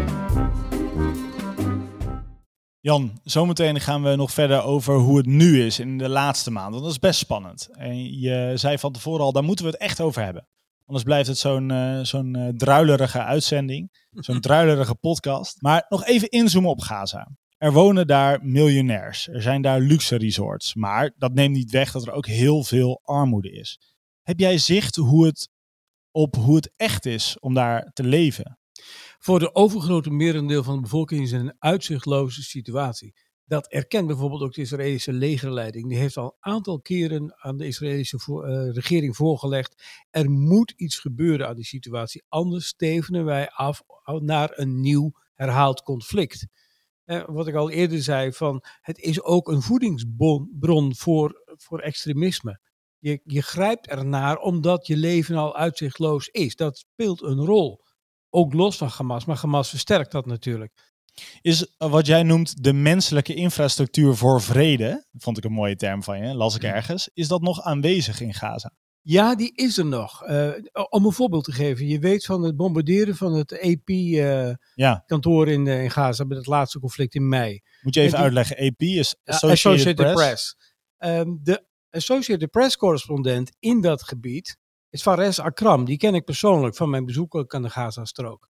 Jan, zometeen gaan we nog verder over hoe het nu is in de laatste maanden. Dat is best spannend. En je zei van tevoren al, daar moeten we het echt over hebben. Anders blijft het zo'n uh, zo'n uh, druilerige uitzending. Zo'n druilerige podcast. Maar nog even inzoomen op Gaza. Er wonen daar miljonairs. Er zijn daar luxe resorts. Maar dat neemt niet weg dat er ook heel veel armoede is. Heb jij zicht hoe het op hoe het echt is om daar te leven. Voor de overgrote merendeel van de bevolking is het een uitzichtloze situatie. Dat erkent bijvoorbeeld ook de Israëlische legerleiding. Die heeft al een aantal keren aan de Israëlische uh, regering voorgelegd. Er moet iets gebeuren aan die situatie. Anders stevenen wij af naar een nieuw herhaald conflict. Eh, wat ik al eerder zei, van, het is ook een voedingsbron voor, voor extremisme. Je, je grijpt ernaar omdat je leven al uitzichtloos is. Dat speelt een rol. Ook los van Hamas, maar Hamas versterkt dat natuurlijk. Is wat jij noemt de menselijke infrastructuur voor vrede, vond ik een mooie term van je, las ik ergens, is dat nog aanwezig in Gaza? Ja, die is er nog. Uh, om een voorbeeld te geven, je weet van het bombarderen van het EP-kantoor uh, ja. in, uh, in Gaza bij het laatste conflict in mei. Moet je even die, uitleggen, EP is Associated, Associated Press. Press. Um, de Associated Press correspondent in dat gebied is Fares Akram. Die ken ik persoonlijk van mijn bezoek aan de Gazastrook.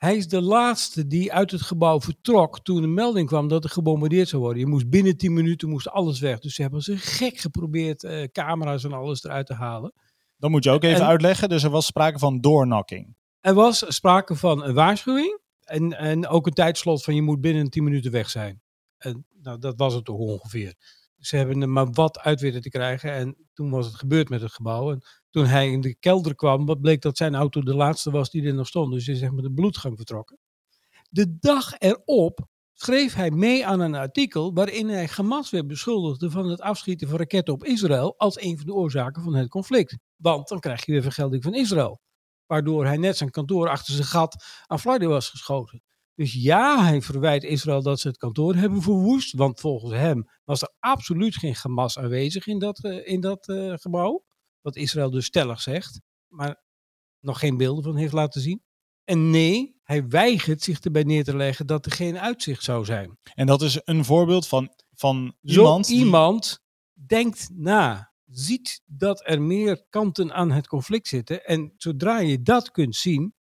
Hij is de laatste die uit het gebouw vertrok toen de melding kwam dat er gebombardeerd zou worden. Je moest binnen 10 minuten moest alles weg. Dus ze hebben ze gek geprobeerd uh, camera's en alles eruit te halen. Dan moet je ook even en, uitleggen. Dus er was sprake van doornokking. Er was sprake van een waarschuwing. En, en ook een tijdslot van je moet binnen 10 minuten weg zijn. En, nou, dat was het toch ongeveer. Ze hebben er maar wat uit weten te krijgen. En toen was het gebeurd met het gebouw. En toen hij in de kelder kwam, bleek dat zijn auto de laatste was die er nog stond. Dus hij is met de bloedgang vertrokken. De dag erop schreef hij mee aan een artikel waarin hij Hamas weer beschuldigde van het afschieten van raketten op Israël als een van de oorzaken van het conflict. Want dan krijg je weer vergelding van Israël. Waardoor hij net zijn kantoor achter zijn gat aan Florida was geschoten. Dus ja, hij verwijt Israël dat ze het kantoor hebben verwoest. Want volgens hem was er absoluut geen Hamas aanwezig in dat, uh, in dat uh, gebouw. Wat Israël dus stellig zegt. Maar nog geen beelden van heeft laten zien. En nee, hij weigert zich erbij neer te leggen dat er geen uitzicht zou zijn. En dat is een voorbeeld van, van Zo iemand. die- iemand denkt na, ziet dat er meer kanten aan het conflict zitten. En zodra je dat kunt zien,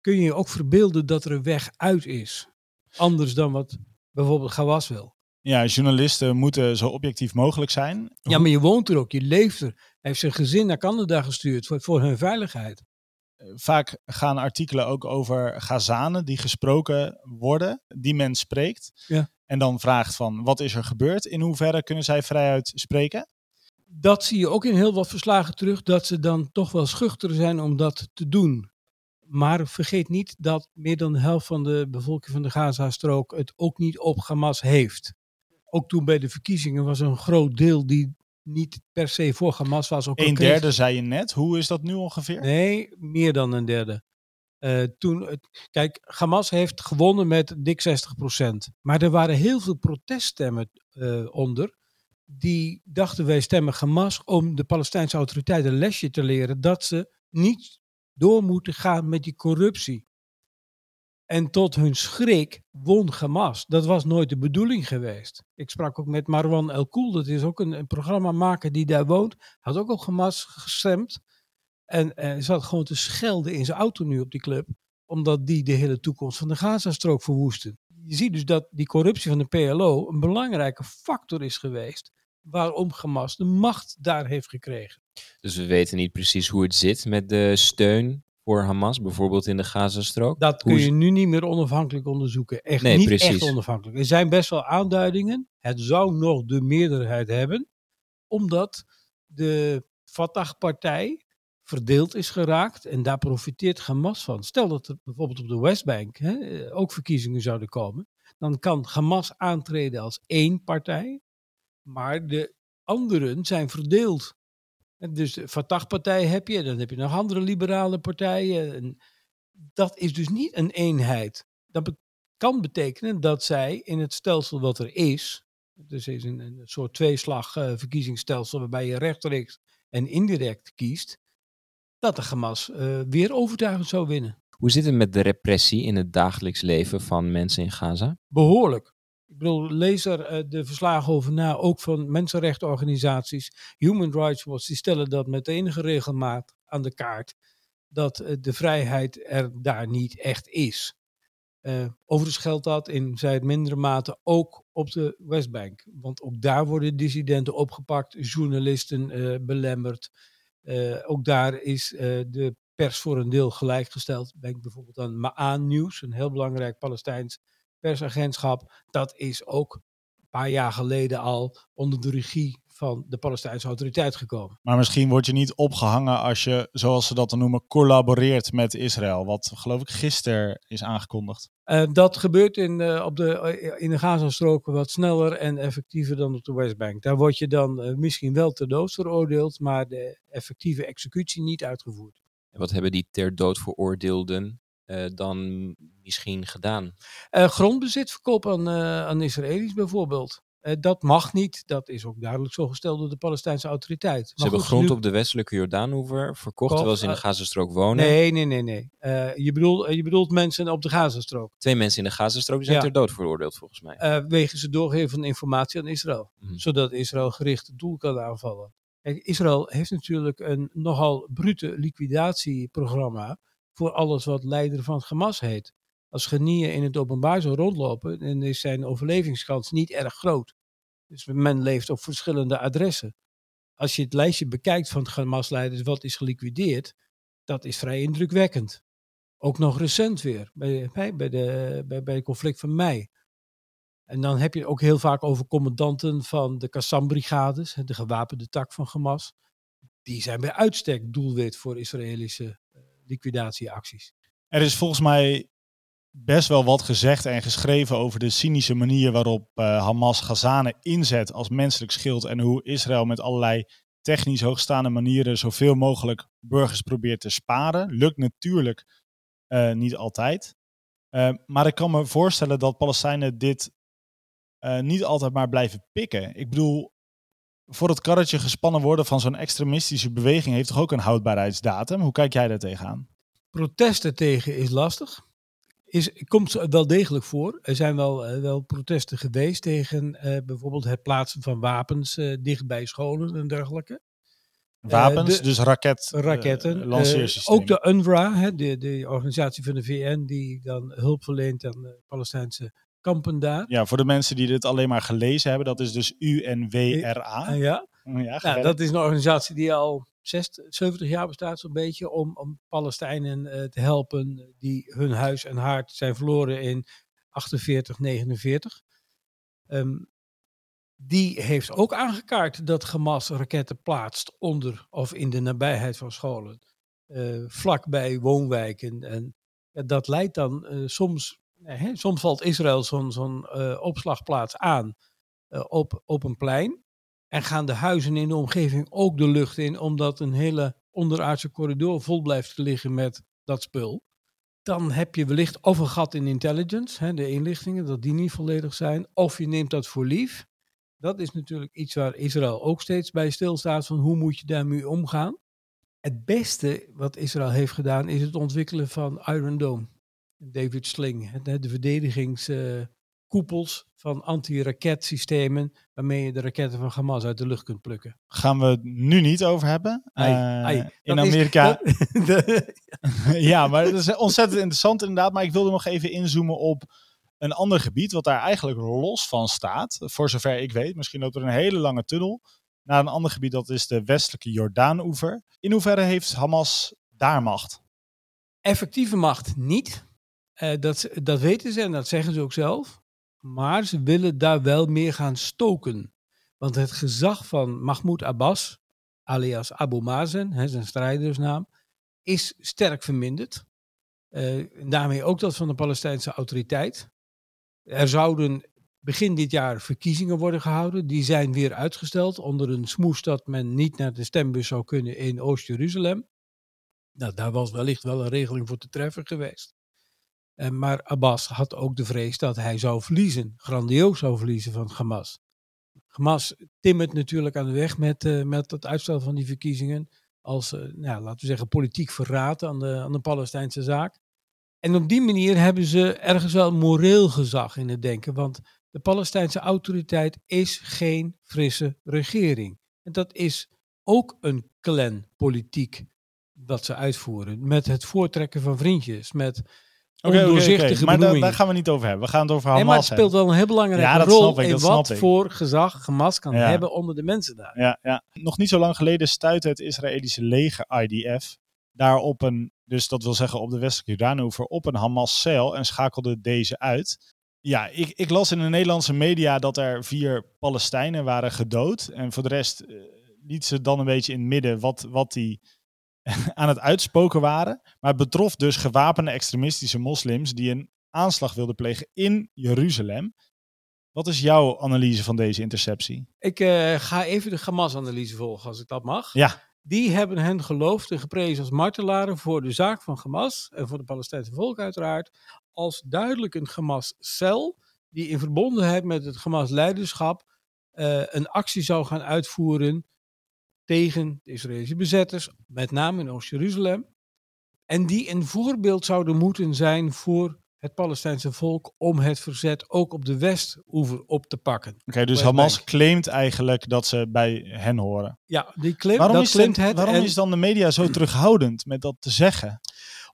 kun je je ook verbeelden dat er een weg uit is. Anders dan wat bijvoorbeeld Gawas wil. Ja, journalisten moeten zo objectief mogelijk zijn. Ja, maar je woont er ook, je leeft er. Heeft zijn gezin naar Canada gestuurd voor, voor hun veiligheid. Vaak gaan artikelen ook over Gazanen die gesproken worden, die men spreekt. Ja. En dan vraagt van, wat is er gebeurd? In hoeverre kunnen zij vrijuit spreken? Dat zie je ook in heel wat verslagen terug, dat ze dan toch wel schuchter zijn om dat te doen. Maar vergeet niet dat meer dan de helft van de bevolking van de Gazastrook het ook niet op Hamas heeft. Ook toen bij de verkiezingen was een groot deel die niet per se voor Hamas was. Ook Een derde zei je net. Hoe is dat nu ongeveer? Nee, meer dan een derde. Eh, toen, kijk, Hamas heeft gewonnen met dik 60%. Maar er waren heel veel proteststemmen eh, onder. Die dachten wij stemmen Hamas om de Palestijnse autoriteiten een lesje te leren dat ze niet door moeten gaan met die corruptie. En tot hun schrik won Hamas. Dat was nooit de bedoeling geweest. Ik sprak ook met Marwan El Koel, dat is ook een, een programmamaker die daar woont. Had ook op Hamas gestemd. En zat gewoon te schelden in zijn auto nu op die club. Omdat die de hele toekomst van de Gazastrook verwoesten. Je ziet dus dat die corruptie van de PLO een belangrijke factor is geweest. Waarom Hamas de macht daar heeft gekregen. Dus we weten niet precies hoe het zit met de steun voor Hamas, bijvoorbeeld in de Gazastrook. Dat kun je nu niet meer onafhankelijk onderzoeken. Echt Nee, niet precies. echt onafhankelijk. Er zijn best wel aanduidingen. Het zou nog de meerderheid hebben. Omdat de Fatah-partij verdeeld is geraakt. En daar profiteert Hamas van. Stel dat er bijvoorbeeld op de Westbank hè, eh, ook verkiezingen zouden komen. Dan kan Hamas aantreden als één partij. Maar de anderen zijn verdeeld. En Dus de Fatah-partij heb je. Dan heb je nog andere liberale partijen. En dat is dus niet een eenheid. Dat be- kan betekenen dat zij in het stelsel wat er is, dus is een, een soort tweeslag eh, verkiezingsstelsel waarbij je rechtstreeks en indirect kiest, dat de Hamas eh, weer overtuigend zou winnen. Hoe zit het met de repressie in het dagelijks leven van mensen in Gaza? Behoorlijk. Ik bedoel, lees er eh, de verslagen over na, ook van mensenrechtenorganisaties. Human Rights Watch, die stellen dat met enige regelmaat aan de kaart. Dat eh, de vrijheid er daar niet echt is. Eh, overigens geldt dat in zij mindere mate ook op de Westbank. Want ook daar worden dissidenten opgepakt, journalisten belemmerd. Ook daar is de pers voor een deel gelijkgesteld. Denk bijvoorbeeld aan Ma'an News, een heel belangrijk Palestijns persagentschap. Dat is ook een paar jaar geleden al onder de regie van de Palestijnse autoriteit gekomen. Maar misschien word je niet opgehangen als je, zoals ze dat dan noemen, collaboreert met Israël. Wat geloof ik gisteren is aangekondigd. Eh, dat gebeurt in, eh, op de, eh, in de Gazastrook wat sneller en effectiever dan op de Westbank. Daar word je dan misschien wel ter dood veroordeeld, maar de effectieve executie niet uitgevoerd. En wat hebben die ter dood veroordeelden dan misschien gedaan? Eh, grondbezit verkoop aan, eh, aan Israëli's bijvoorbeeld. Eh, dat mag niet. Dat is ook duidelijk zo gesteld door de Palestijnse autoriteit. Ze Maar hebben goed, grond nu- op de westelijke Jordaanhoever verkocht, terwijl ze in de eh, Gazastrook wonen. Nee, nee, nee, nee. Eh, je, bedoelt, je bedoelt mensen op de Gazastrook. Twee mensen in de Gazastrook die zijn Ja. ter dood veroordeeld, volgens mij. eh wegens het doorgeven van informatie aan Israël. Mhm. Zodat Israël gericht het doel kan aanvallen. Kijk, Israël heeft natuurlijk een nogal brute liquidatieprogramma voor alles wat leider van Hamas heet. Als genieën in het openbaar zou rondlopen, dan is zijn overlevingskans niet erg groot. Dus men leeft op verschillende adressen. Als je het lijstje bekijkt van Hamas-leiders wat is geliquideerd, dat is vrij indrukwekkend. Ook nog recent weer, bij, bij, de, bij, bij het conflict van mei. En dan heb je ook heel vaak over commandanten van de Qassam-brigades, de gewapende tak van Hamas. Die zijn bij uitstek doelwit voor Israëlische liquidatieacties. Er is volgens mij best wel wat gezegd en geschreven over de cynische manier waarop eh, Hamas Gazanen inzet als menselijk schild en hoe Israël met allerlei technisch hoogstaande manieren zoveel mogelijk burgers probeert te sparen. Lukt natuurlijk eh, niet altijd. Eh, maar ik kan me voorstellen dat Palestijnen dit niet altijd maar blijven pikken. Ik bedoel, voor het karretje gespannen worden van zo'n extremistische beweging heeft toch ook een houdbaarheidsdatum? Hoe kijk jij daar tegenaan? protesten tegen is lastig. Is, komt wel degelijk voor. Er zijn wel, eh, wel protesten geweest tegen eh, bijvoorbeeld het plaatsen van wapens eh, dicht bij scholen en dergelijke. Wapens, de- dus raket, Raketten. eh, Eh, lanceersystemen. ook de UNRWA, hè, de, de organisatie van de VN die dan hulp verleent aan de Palestijnse kampen daar. Ja, voor de mensen die dit alleen maar gelezen hebben, dat is dus UNWRA. Ah, ja. Ja, Nou, dat is een organisatie die al 60, 70 jaar bestaat, zo'n beetje, om, om Palestijnen eh, te helpen die hun huis en haard zijn verloren in 48, 49. Ehm, die heeft ook aangekaart dat Hamas raketten plaatst onder of in de nabijheid van scholen, eh vlakbij woonwijken. En ja, dat leidt dan eh, soms, eh, hè, soms valt Israël zo'n eh, opslagplaats aan eh, op, op een plein. En gaan de huizen in de omgeving ook de lucht in, omdat een hele onderaardse corridor vol blijft liggen met dat spul. Dan heb je wellicht of een gat in intelligence, hè, de inlichtingen, dat die niet volledig zijn. Of je neemt dat voor lief. Dat is natuurlijk iets waar Israël ook steeds bij stilstaat van hoe moet je daarmee omgaan. Het beste wat Israël heeft gedaan is het ontwikkelen van Iron Dome. David Sling, de verdedigingskoepels van anti-raketsystemen waarmee je de raketten van Hamas uit de lucht kunt plukken. Gaan we het nu niet over hebben. Ai, Eh, ai. in is- Amerika. de- ja, maar dat is ontzettend interessant inderdaad. Maar ik wilde nog even inzoomen op een ander gebied, wat daar eigenlijk los van staat. Voor zover ik weet. Misschien loopt er een hele lange tunnel naar een ander gebied, dat is de westelijke Jordaan-oever. In hoeverre heeft Hamas daar macht? effectieve macht niet. Eh, dat, dat weten ze en dat zeggen ze ook zelf. Maar ze willen daar wel meer gaan stoken. Want het gezag van Mahmoud Abbas, alias Abu Mazen, hè, zijn strijdersnaam, is sterk verminderd. Eh, daarmee ook dat van de Palestijnse autoriteit. Er zouden begin dit jaar verkiezingen worden gehouden. Die zijn weer uitgesteld onder een smoes dat men niet naar de stembus zou kunnen in Oost-Jeruzalem. Nou, daar was wellicht wel een regeling voor te treffen geweest. Eh, maar Abbas had ook de vrees dat hij zou verliezen, grandioos zou verliezen van Hamas. Hamas timmert natuurlijk aan de weg met, eh, met het uitstel van die verkiezingen. Als, eh, nou, laten we zeggen, politiek verraad aan de, aan de Palestijnse zaak. En op die manier hebben ze ergens wel moreel gezag in het denken. Want de Palestijnse autoriteit is geen frisse regering. En dat is ook een clanpolitiek wat ze uitvoeren. Met het voortrekken van vriendjes, met Maar daar gaan we niet over hebben. We gaan het over Nee, Hamas maar het speelt hebben. wel een heel belangrijke Ja, rol ik, in wat voor gezag Hamas kan Ja. hebben onder de mensen daar. Ja, ja. Nog niet zo lang geleden stuitte het Israëlische leger IDF daar op een, dus dat wil zeggen op de westelijke Jordaanoever, op een Hamas-cel en schakelde deze uit. Ja, ik, ik las in de Nederlandse media dat er vier Palestijnen waren gedood. En voor de rest eh, liet ze dan een beetje in het midden wat, wat die aan het uitspoken waren. Maar het betrof dus gewapende extremistische moslims die een aanslag wilden plegen in Jeruzalem. Wat is jouw analyse van deze interceptie? Ik eh, ga even de Hamas-analyse volgen, als ik dat mag. Ja. Die hebben hen geloofd en geprezen als martelaren voor de zaak van Hamas en voor de Palestijnse volk uiteraard. Als duidelijk een Hamas-cel die in verbondenheid met het Hamas-leiderschap eh, een actie zou gaan uitvoeren tegen de Israëlische bezetters, met name in Oost-Jeruzalem. En die een voorbeeld zouden moeten zijn voor het Palestijnse volk om het verzet ook op de Westoever op te pakken. Oké, dus Westbank. Hamas claimt eigenlijk dat ze bij hen horen. Ja, die claim, Waarom, dat is, claimt de- het. waarom en- is dan de media zo terughoudend met dat te zeggen?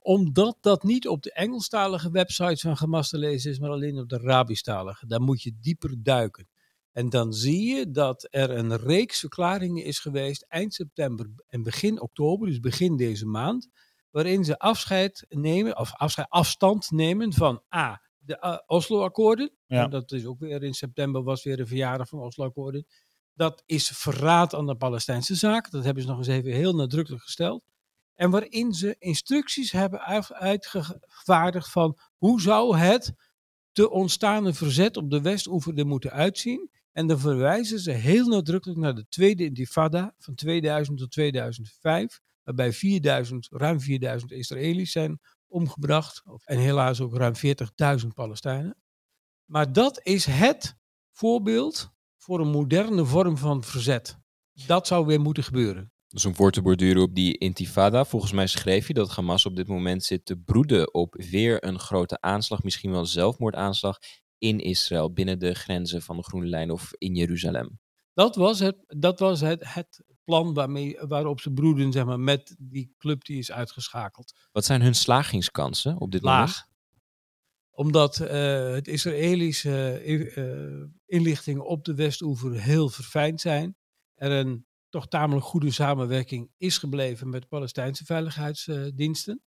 Omdat dat niet op de Engelstalige websites van Hamas te lezen is, maar alleen op de Arabischtalige. Daar moet je dieper duiken. En dan zie je dat er een reeks verklaringen is geweest eind september en begin oktober, dus begin deze maand, waarin ze afscheid nemen, of afscheid, afstand nemen van A, de eh, Oslo-akkoorden. Ja. Dat is ook weer in september, was weer een verjaardag van Oslo-akkoorden. Dat is verraad aan de Palestijnse zaak. Dat hebben ze nog eens even heel nadrukkelijk gesteld. En waarin ze instructies hebben uit- uitgevaardigd van hoe zou het te ontstaande verzet op de Westoever er moeten uitzien. En dan verwijzen ze heel nadrukkelijk naar de tweede intifada van 2000 tot 2005, waarbij 4000, ruim 4000 Israëli's zijn omgebracht. En helaas ook ruim 40.000 Palestijnen. Maar dat is het voorbeeld voor een moderne vorm van verzet. Dat zou weer moeten gebeuren. Dus om voor te borduren op die intifada, volgens mij schreef je dat Hamas op dit moment zit te broeden op weer een grote aanslag, misschien wel zelfmoordaanslag in Israël, binnen de grenzen van de Groene Lijn of in Jeruzalem. Dat was het, dat was het, het plan waarmee, waarop ze broeden zeg maar, met die club die is uitgeschakeld. Wat zijn hun slagingskansen op dit moment? Laag. Omdat eh, het Israëlische eh, eh, inlichtingen op de Westoever heel verfijnd zijn. Er een toch tamelijk goede samenwerking is gebleven met de Palestijnse veiligheidsdiensten.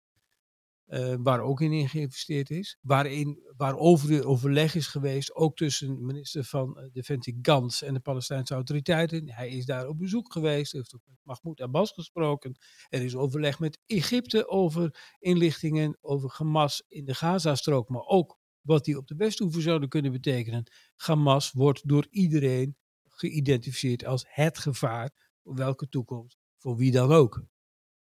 Eh, waar ook in geïnvesteerd is. Waarin, waarover weer overleg is geweest, ook tussen minister van eh, Defensie Gans en de Palestijnse autoriteiten. Hij is daar op bezoek geweest, heeft ook met Mahmoud Abbas gesproken. Er is overleg met Egypte over inlichtingen over Hamas in de Gazastrook, maar ook wat die op de Westoever zouden kunnen betekenen. Hamas wordt door iedereen geïdentificeerd als het gevaar voor welke toekomst, voor wie dan ook.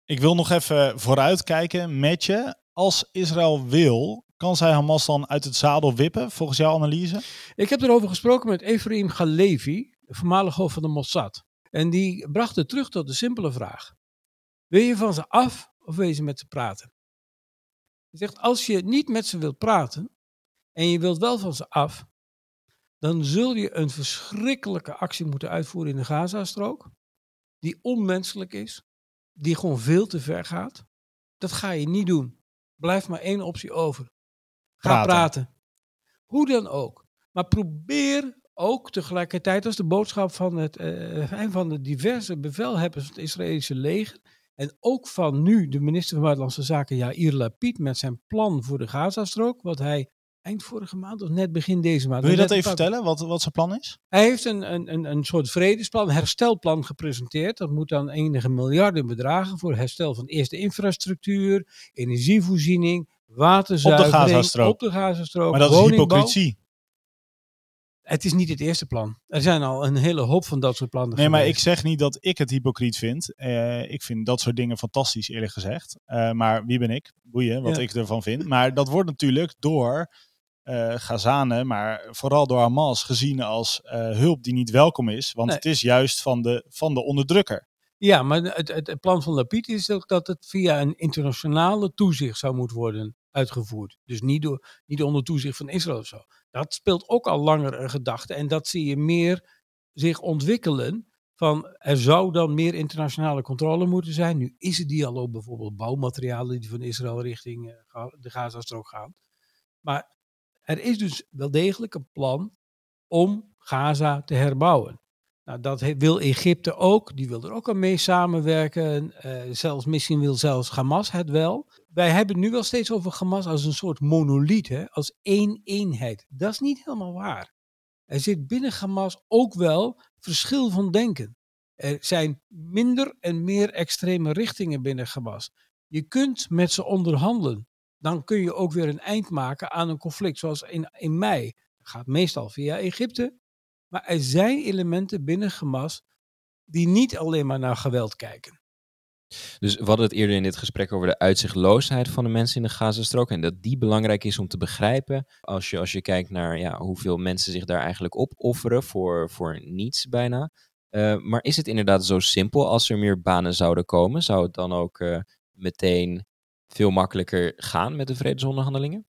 Ik wil nog even vooruitkijken met je. Als Israël wil, kan zij Hamas dan uit het zadel wippen, volgens jouw analyse? Ik heb erover gesproken met Efraim Galevi, voormalig hoofd van de Mossad. En die bracht het terug tot de simpele vraag. Wil je van ze af of wil je ze met ze praten? Hij zegt, als je niet met ze wilt praten en je wilt wel van ze af, dan zul je een verschrikkelijke actie moeten uitvoeren in de Gazastrook, die onmenselijk is, die gewoon veel te ver gaat. Dat ga je niet doen. Blijft maar één optie over. Ga Praten. praten. Hoe dan ook. Maar probeer ook tegelijkertijd, als de boodschap van, het, eh, een van de diverse bevelhebbers van het Israëlische leger, en ook van nu de minister van Buitenlandse Zaken, Yair Lapid, met zijn plan voor de Gazastrook, wat hij eind vorige maand of net begin deze maand. Wil je dat even vertellen, wat, wat zijn plan is? hij heeft een, een, een, een soort vredesplan, herstelplan gepresenteerd. Dat moet dan enige miljarden bedragen voor herstel van eerst de infrastructuur, energievoorziening, waterzuivering. Gazastrook. Op de Gazastrook. Maar dat is hypocrisie. Het is niet het eerste plan. Er zijn al een hele hoop van dat soort plannen Nee, maar ik zeg niet dat ik het hypocriet vind. Eh, ik vind dat soort dingen fantastisch, eerlijk gezegd. Eh, maar wie ben ik? Boeien, wat Ja. ik ervan vind. Maar dat wordt natuurlijk door Gazanen, maar vooral door Hamas, gezien als eh, hulp die niet welkom is. Want Nee. het is juist van de, van de onderdrukker. Ja, maar het, het, plan van Lapid is ook dat het via een internationale toezicht zou moeten worden uitgevoerd. Dus niet, door, niet onder toezicht van Israël of zo. Dat speelt ook al langer een gedachte. En dat zie je meer zich ontwikkelen. Van er zou dan meer internationale controle moeten zijn. Nu is het die al op bijvoorbeeld bouwmaterialen die van Israël richting eh, de Gazastrook gaan. Maar er is dus wel degelijk een plan om Gaza te herbouwen. Nou, dat wil Egypte ook. Die wil er ook aan mee samenwerken. Eh, zelfs, misschien wil zelfs Hamas het wel. Wij hebben nu wel steeds over Hamas als een soort monoliet, als één eenheid. Dat is niet helemaal waar. Er zit binnen Hamas ook wel verschil van denken. Er zijn minder en meer extreme richtingen binnen Hamas. Je kunt met ze onderhandelen. Dan kun je ook weer een eind maken aan een conflict, zoals in, in mei. Gaat meestal via Egypte. Maar er zijn elementen binnen Hamas die niet alleen maar naar geweld kijken. Dus we hadden het eerder in dit gesprek over de uitzichtloosheid van de mensen in de Gazastrook. En dat die belangrijk is om te begrijpen. Als je, als je kijkt naar ja, hoeveel mensen zich daar eigenlijk opofferen voor, voor niets bijna. Eh, maar is het inderdaad zo simpel als er meer banen zouden komen? Zou het dan ook eh, meteen veel makkelijker gaan met de vredesonderhandelingen?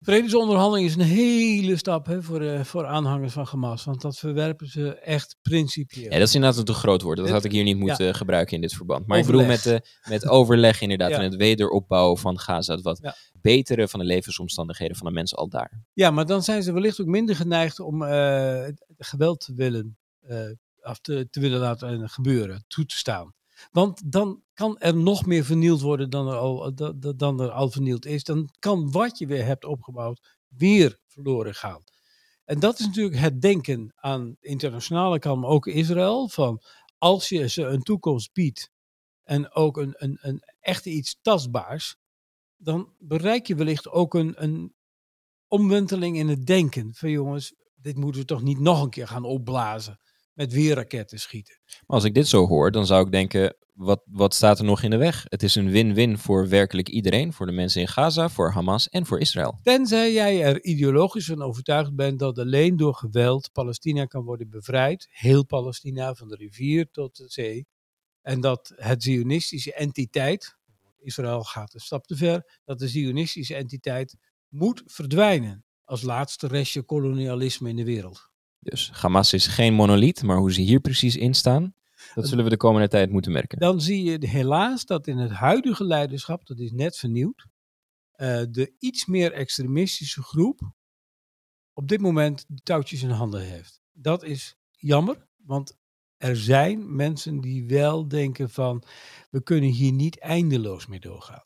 Vredesonderhandeling is een hele stap hè, voor, eh, voor aanhangers van Hamas. Want dat verwerpen ze echt principieel. Ja, dat is inderdaad een te groot woord. Dat had ik hier niet moeten gebruiken in dit verband. Maar ik bedoel Overleg. met, de, met overleg inderdaad Ja. en het wederopbouwen van Gaza. Het wat Ja. betere van de levensomstandigheden van de mensen al daar. Ja, maar dan zijn ze wellicht ook minder geneigd om eh, geweld te willen, eh, af te, te willen laten gebeuren, toe te staan. Want dan kan er nog meer vernield worden dan er al, da- da- dan er al vernield is. Dan kan wat je weer hebt opgebouwd weer verloren gaan. En dat is natuurlijk het denken aan internationale kant, ook Israël. Van als je ze een toekomst biedt en ook een, een, een echte iets tastbaars, dan bereik je wellicht ook een, een omwenteling in het denken. Van jongens, dit moeten we toch niet nog een keer gaan opblazen met weer raketten schieten. Maar als ik dit zo hoor, dan zou ik denken, wat, wat staat er nog in de weg? Het is een win-win voor werkelijk iedereen. Voor de mensen in Gaza, voor Hamas en voor Israël. Tenzij jij er ideologisch van overtuigd bent dat alleen door geweld Palestina kan worden bevrijd. Heel Palestina, van de rivier tot de zee. En dat het zionistische entiteit, Israël gaat een stap te ver, dat de zionistische entiteit moet verdwijnen als laatste restje kolonialisme in de wereld. Dus Hamas is geen monoliet, maar hoe ze hier precies in staan, dat zullen we de komende tijd moeten merken. Dan zie je helaas dat in het huidige leiderschap, dat is net vernieuwd, uh, de iets meer extremistische groep op dit moment de touwtjes in handen heeft. Dat is jammer, want er zijn mensen die wel denken van we kunnen hier niet eindeloos mee doorgaan.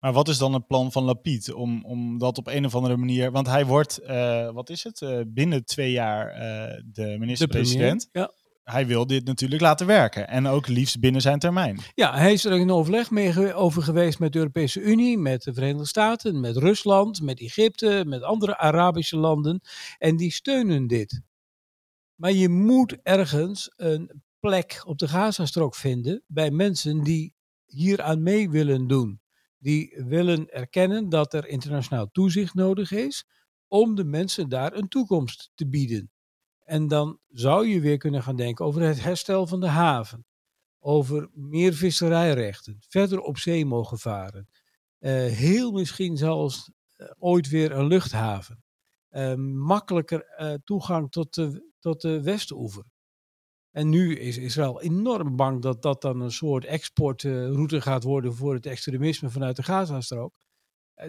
Maar wat is dan het plan van Lapid om, om dat op een of andere manier... Want hij wordt, uh, wat is het, uh, binnen twee jaar uh, de minister-president. Ja. Hij wil dit natuurlijk laten werken. En ook liefst binnen zijn termijn. Ja, hij is er in overleg mee over geweest met de Europese Unie, met de Verenigde Staten, met Rusland, met Egypte, met andere Arabische landen. En die steunen dit. Maar je moet ergens een plek op de Gazastrook vinden bij mensen die hier aan mee willen doen. Die willen erkennen dat er internationaal toezicht nodig is om de mensen daar een toekomst te bieden. En dan zou je weer kunnen gaan denken over het herstel van de haven, over meer visserijrechten, verder op zee mogen varen, uh, heel misschien zelfs uh, ooit weer een luchthaven, uh, makkelijker toegang tot de, tot de Westenoever. En nu is Israël enorm bang dat dat dan een soort exportroute gaat worden voor het extremisme vanuit de Gazastrook.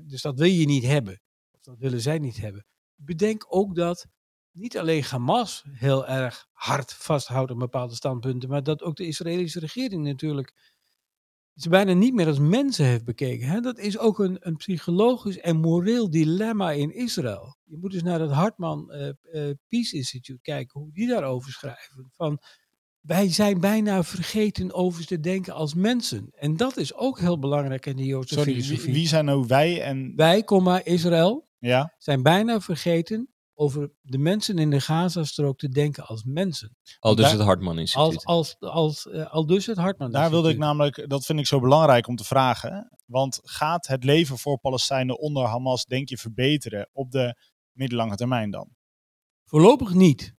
Dus dat wil je niet hebben. Of dat willen zij niet hebben. Bedenk ook dat niet alleen Hamas heel erg hard vasthoudt aan bepaalde standpunten, maar dat ook de Israëlische regering natuurlijk ze bijna niet meer als mensen heeft bekeken. Hè? Dat is ook een, een psychologisch en moreel dilemma in Israël. Je moet dus naar het Hartman uh, uh, Peace Institute kijken, hoe die daarover schrijven. Van, wij zijn bijna vergeten over te denken als mensen. En dat is ook heel belangrijk in de Joodse Sorry, filosofie. Wie, wie zijn nou wij en... Wij, Israël, ja? zijn bijna vergeten over de mensen in de Gazastrook te denken als mensen. Al dus het Hartman Instituut. Als, als, als, eh, al dus het Hartman Daar wilde ik namelijk, dat vind ik zo belangrijk om te vragen. Want gaat het leven voor Palestijnen onder Hamas, denk je, verbeteren op de middellange termijn dan? Voorlopig niet.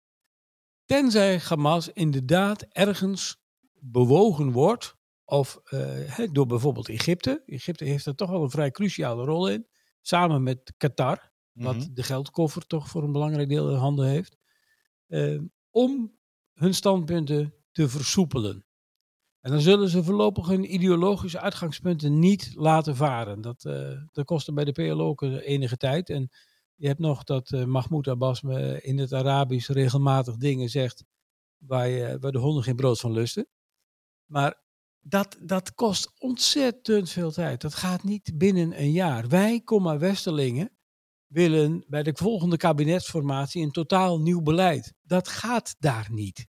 Tenzij Hamas inderdaad ergens bewogen wordt. Of eh, hè, door bijvoorbeeld Egypte. Egypte heeft er toch wel een vrij cruciale rol in. Samen met Qatar. Wat Mhm. de geldkoffer toch voor een belangrijk deel in handen heeft. eh, om hun standpunten te versoepelen. En dan zullen ze voorlopig hun ideologische uitgangspunten niet laten varen. Dat, eh dat kostte bij de PLO ook enige tijd. En je hebt nog dat eh, Mahmoud Abbas me in het Arabisch regelmatig dingen zegt waar, je, waar de honden geen brood van lusten. Maar dat, dat kost ontzettend veel tijd. Dat gaat niet binnen een jaar. Wij, komma Westerlingen, willen bij de volgende kabinetsformatie een totaal nieuw beleid. Dat gaat daar niet.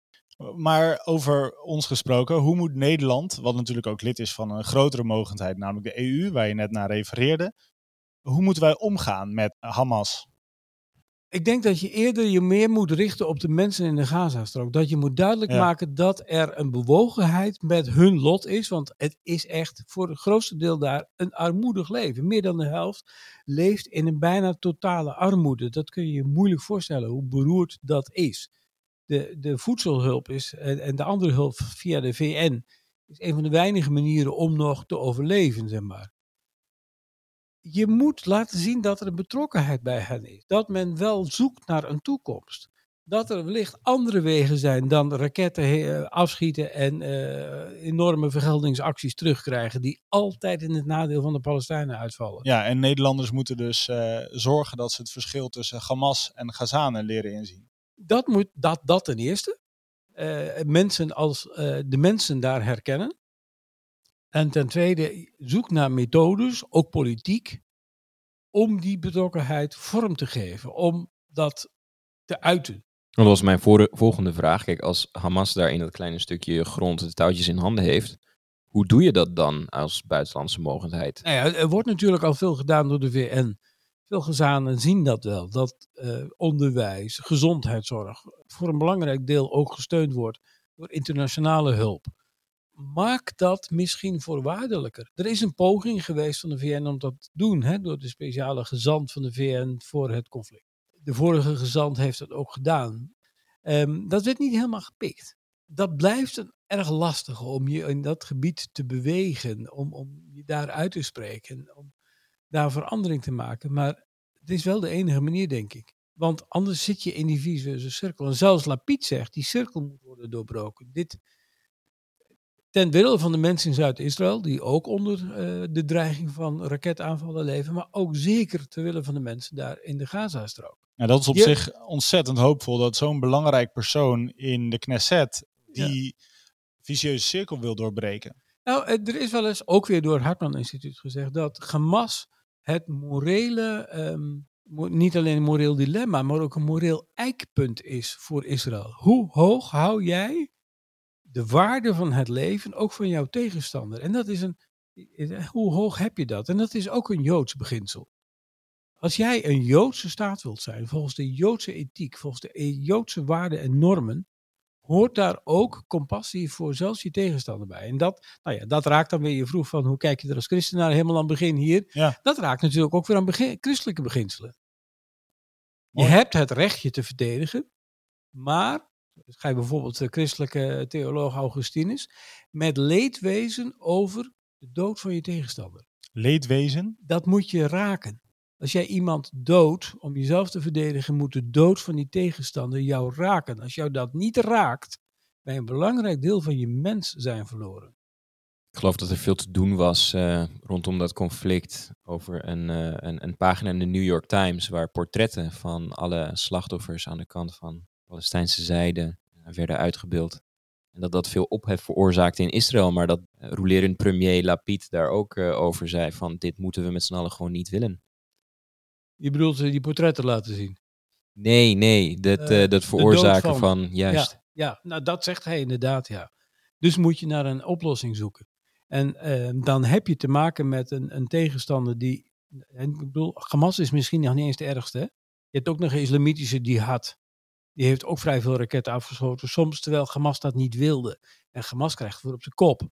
Maar over ons gesproken, hoe moet Nederland, wat natuurlijk ook lid is van een grotere mogendheid, namelijk de EU, waar je net naar refereerde, hoe moeten wij omgaan met Hamas? Ik denk dat je eerder je meer moet richten op de mensen in de Gazastrook. Dat je moet duidelijk Ja. maken dat er een bewogenheid met hun lot is. Want het is echt voor het grootste deel daar een armoedig leven. Meer dan de helft leeft in een bijna totale armoede. Dat kun je je moeilijk voorstellen hoe beroerd dat is. De, de voedselhulp is, en, en de andere hulp via de VN is een van de weinige manieren om nog te overleven, zeg maar je moet laten zien dat er een betrokkenheid bij hen is. Dat men wel zoekt naar een toekomst. Dat er wellicht andere wegen zijn dan raketten eh, afschieten en eh, enorme vergeldingsacties terugkrijgen, die altijd in het nadeel van de Palestijnen uitvallen. Ja, en Nederlanders moeten dus eh, zorgen dat ze het verschil tussen Hamas en Gazanen leren inzien. Dat, moet, dat, dat ten eerste. Mensen als, de mensen daar herkennen. En ten tweede, zoek naar methodes, ook politiek, om die betrokkenheid vorm te geven, om dat te uiten. Dat was mijn volgende vraag. Kijk, als Hamas daar in dat kleine stukje grond de touwtjes in handen heeft, hoe doe je dat dan als buitenlandse mogendheid? Nou ja, er wordt natuurlijk al veel gedaan door de VN. Veel gezanen zien dat wel, dat eh, onderwijs, gezondheidszorg voor een belangrijk deel ook gesteund wordt door internationale hulp. Maak dat misschien voorwaardelijker. Er is een poging geweest van de VN om dat te doen, hè, door de speciale gezant van de VN voor het conflict. De vorige gezant heeft dat ook gedaan. Ehm, dat werd niet helemaal gepikt. Dat blijft een erg lastig om je in dat gebied te bewegen, om, om je daar uit te spreken, om daar verandering te maken. Maar het is wel de enige manier, denk ik. Want anders zit je in die visueuze cirkel. En zelfs Lapid zegt, die cirkel moet worden doorbroken. Dit, ten wille van de mensen in Zuid-Israël, die ook onder uh, de dreiging van raketaanvallen leven, maar ook zeker ter wille van de mensen daar in de Gazastrook. Ja, dat is op zich ontzettend hoopvol dat zo'n belangrijk persoon in de Knesset die ja. vicieuze cirkel wil doorbreken. Nou, er is wel eens ook weer door het Hartman Instituut gezegd dat Hamas het morele, um, niet alleen een moreel dilemma, maar ook een moreel eikpunt is voor Israël. Hoe hoog hou jij de waarde van het leven ook van jouw tegenstander? En dat is een, hoe hoog heb je dat? En dat is ook een Joods beginsel. Als jij een Joodse staat wilt zijn, volgens de Joodse ethiek, volgens de Joodse waarden en normen, hoort daar ook compassie voor zelfs je tegenstander bij. En dat, nou ja, dat raakt dan weer, je vroeg van hoe kijk je er als christen naar helemaal aan het begin hier. Ja. Dat raakt natuurlijk ook weer aan begin, christelijke beginselen. Je hebt het recht je te verdedigen, maar, ga je bijvoorbeeld de christelijke theoloog Augustinus, met leedwezen over de dood van je tegenstander. Leedwezen? Dat moet je raken. Als jij iemand doodt om jezelf te verdedigen, moet de dood van die tegenstander jou raken. Als jou dat niet raakt, ben je een belangrijk deel van je mens zijn verloren. Ik geloof dat er veel te doen was uh, rondom dat conflict over een, uh, een, een, pagina in de New York Times waar portretten van alle slachtoffers aan de kant van Palestijnse zijde werden uitgebeeld. En dat dat veel ophef veroorzaakte in Israël, maar dat uh, roelerend premier Lapid daar ook over zei van dit moeten we met z'n allen gewoon niet willen. Je bedoelt ze die portretten laten zien? Nee, nee, dat, uh, dat veroorzaken van, van, juist. Ja, ja, nou dat zegt hij inderdaad, ja. Dus moet je naar een oplossing zoeken. En uh, dan heb je te maken met een, een tegenstander die, en ik bedoel, Hamas is misschien nog niet eens de ergste. Hè? Je hebt ook nog een islamitische jihad. Die heeft ook vrij veel raketten afgeschoten, soms terwijl Hamas dat niet wilde. En Hamas krijgt voor op zijn kop.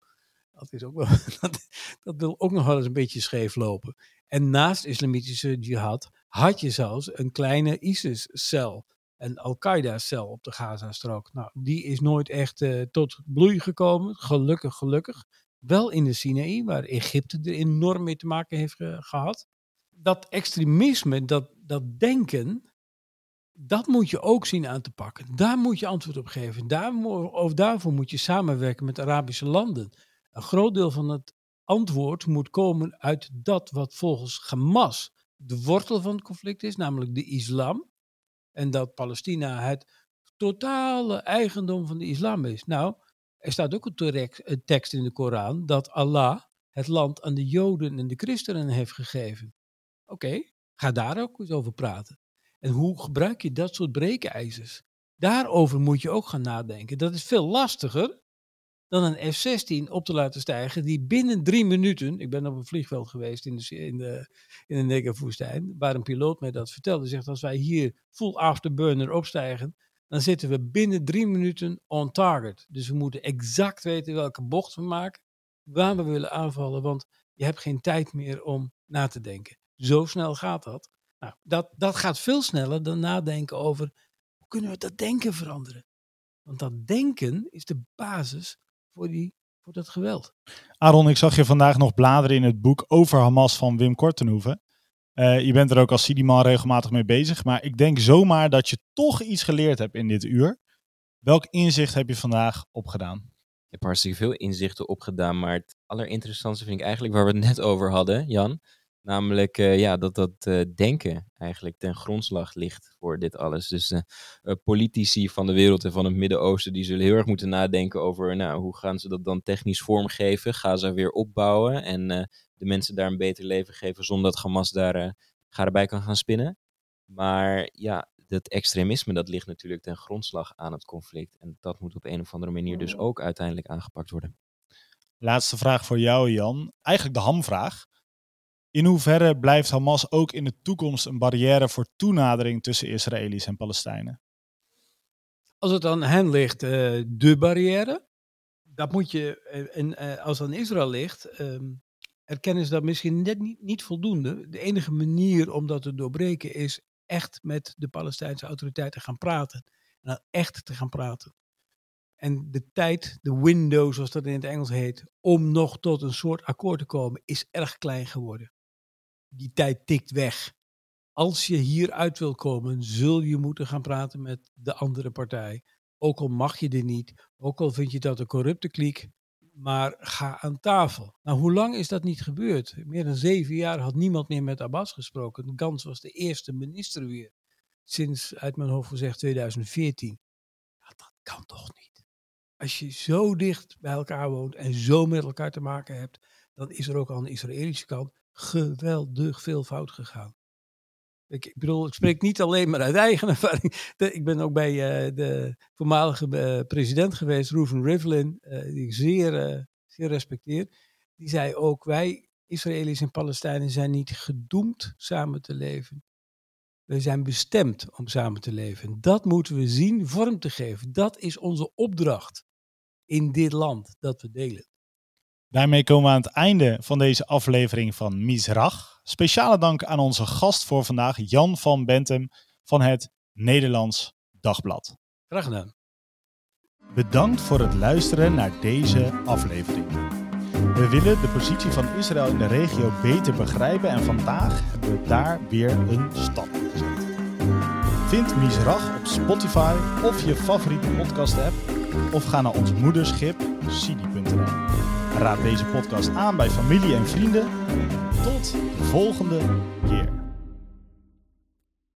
Dat, is ook wel, dat, dat wil ook nog wel eens een beetje scheef lopen. En naast islamitische jihad had je zelfs een kleine ISIS-cel, een Al-Qaeda-cel op de Gazastrook. Nou, die is nooit echt uh, tot bloei gekomen, gelukkig, gelukkig. Wel in de Sinaï, waar Egypte er enorm mee te maken heeft ge gehad. Dat extremisme, dat, dat denken, dat moet je ook zien aan te pakken. Daar moet je antwoord op geven. Daar, of daarvoor moet je samenwerken met Arabische landen. Een groot deel van het antwoord moet komen uit dat wat volgens Hamas de wortel van het conflict is, namelijk de islam. En dat Palestina het totale eigendom van de islam is. Nou, er staat ook een tekst in de Koran dat Allah het land aan de Joden en de christenen heeft gegeven. Oké, ga daar ook eens over praten. En hoe gebruik je dat soort breekijzers? Daarover moet je ook gaan nadenken. Dat is veel lastiger dan een F-16 op te laten stijgen die binnen drie minuten, ik ben op een vliegveld geweest in de, in de, in de waar een piloot mij dat vertelde, zegt als wij hier full afterburner opstijgen, dan zitten we binnen drie minuten on target. Dus we moeten exact weten welke bocht we maken, waar we willen aanvallen, want je hebt geen tijd meer om na te denken. Zo snel gaat dat. Nou, dat, dat gaat veel sneller dan nadenken over hoe kunnen we dat denken veranderen. Want dat denken is de basis voor, die, voor dat geweld. Aaron, ik zag je vandaag nog bladeren in het boek over Hamas van Wim Kortenhoeven. Uh, je bent er ook als Sidiman regelmatig mee bezig, maar ik denk zomaar dat je toch iets geleerd hebt in dit uur. Welk inzicht heb je vandaag opgedaan? Ik heb hartstikke veel inzichten opgedaan, maar het allerinteressantste vind ik eigenlijk waar we het net over hadden, Jan. Namelijk uh, ja, dat dat uh, denken eigenlijk ten grondslag ligt voor dit alles. Dus uh, politici van de wereld en van het Midden-Oosten die zullen heel erg moeten nadenken over nou, hoe gaan ze dat dan technisch vormgeven. Gaan ze weer opbouwen en de mensen daar een beter leven geven zonder dat Hamas daar erbij kan gaan spinnen. Maar ja, dat extremisme dat ligt natuurlijk ten grondslag aan het conflict. En dat moet op een of andere manier dus ook uiteindelijk aangepakt worden. Laatste vraag voor jou, Jan. Eigenlijk de hamvraag. In hoeverre blijft Hamas ook in de toekomst een barrière voor toenadering tussen Israëli's en Palestijnen? Als het aan hen ligt, uh, de barrière, dat moet je, eh, en uh, als het aan Israël ligt, um, erkennen ze dat misschien net niet, niet voldoende. De enige manier om dat te doorbreken is echt met de Palestijnse autoriteiten gaan praten. En echt te gaan praten. En de tijd, de window zoals dat in het Engels heet, om nog tot een soort akkoord te komen, is erg klein geworden. Die tijd tikt weg. Als je hieruit wil komen, zul je moeten gaan praten met de andere partij. Ook al mag je dit niet, ook al vind je dat een corrupte kliek, maar ga aan tafel. Nou, hoe lang is dat niet gebeurd? Meer dan zeven jaar had niemand meer met Abbas gesproken. Gans was de eerste minister weer. Sinds, uit mijn hoofd gezegd, 2014. Ja, dat kan toch niet? Als je zo dicht bij elkaar woont en zo met elkaar te maken hebt, dan is er ook aan de Israëlische kant geweldig veel fout gegaan. Ik, bedoel, ik spreek niet alleen maar uit eigen ervaring. Ik ben ook bij eh, de voormalige eh, president geweest, Reuven Rivlin, eh, die ik zeer, zeer respecteer. Die zei ook, wij Israëli's en Palestijnen zijn niet gedoemd samen te leven. We zijn bestemd om samen te leven. Dat moeten we zien vorm te geven. Dat is onze opdracht in dit land dat we delen. Daarmee komen we aan het einde van deze aflevering van Misrach. Speciale dank aan onze gast voor vandaag, Jan van Bentem van het Nederlands Dagblad. Graag gedaan. Bedankt voor het luisteren naar deze aflevering. We willen de positie van Israël in de regio beter begrijpen en vandaag hebben we daar weer een stap in gezet. Vind Misrach op Spotify of je favoriete podcast app of ga naar ons moederschip sidi.nl. Raad deze podcast aan bij familie en vrienden. Tot de volgende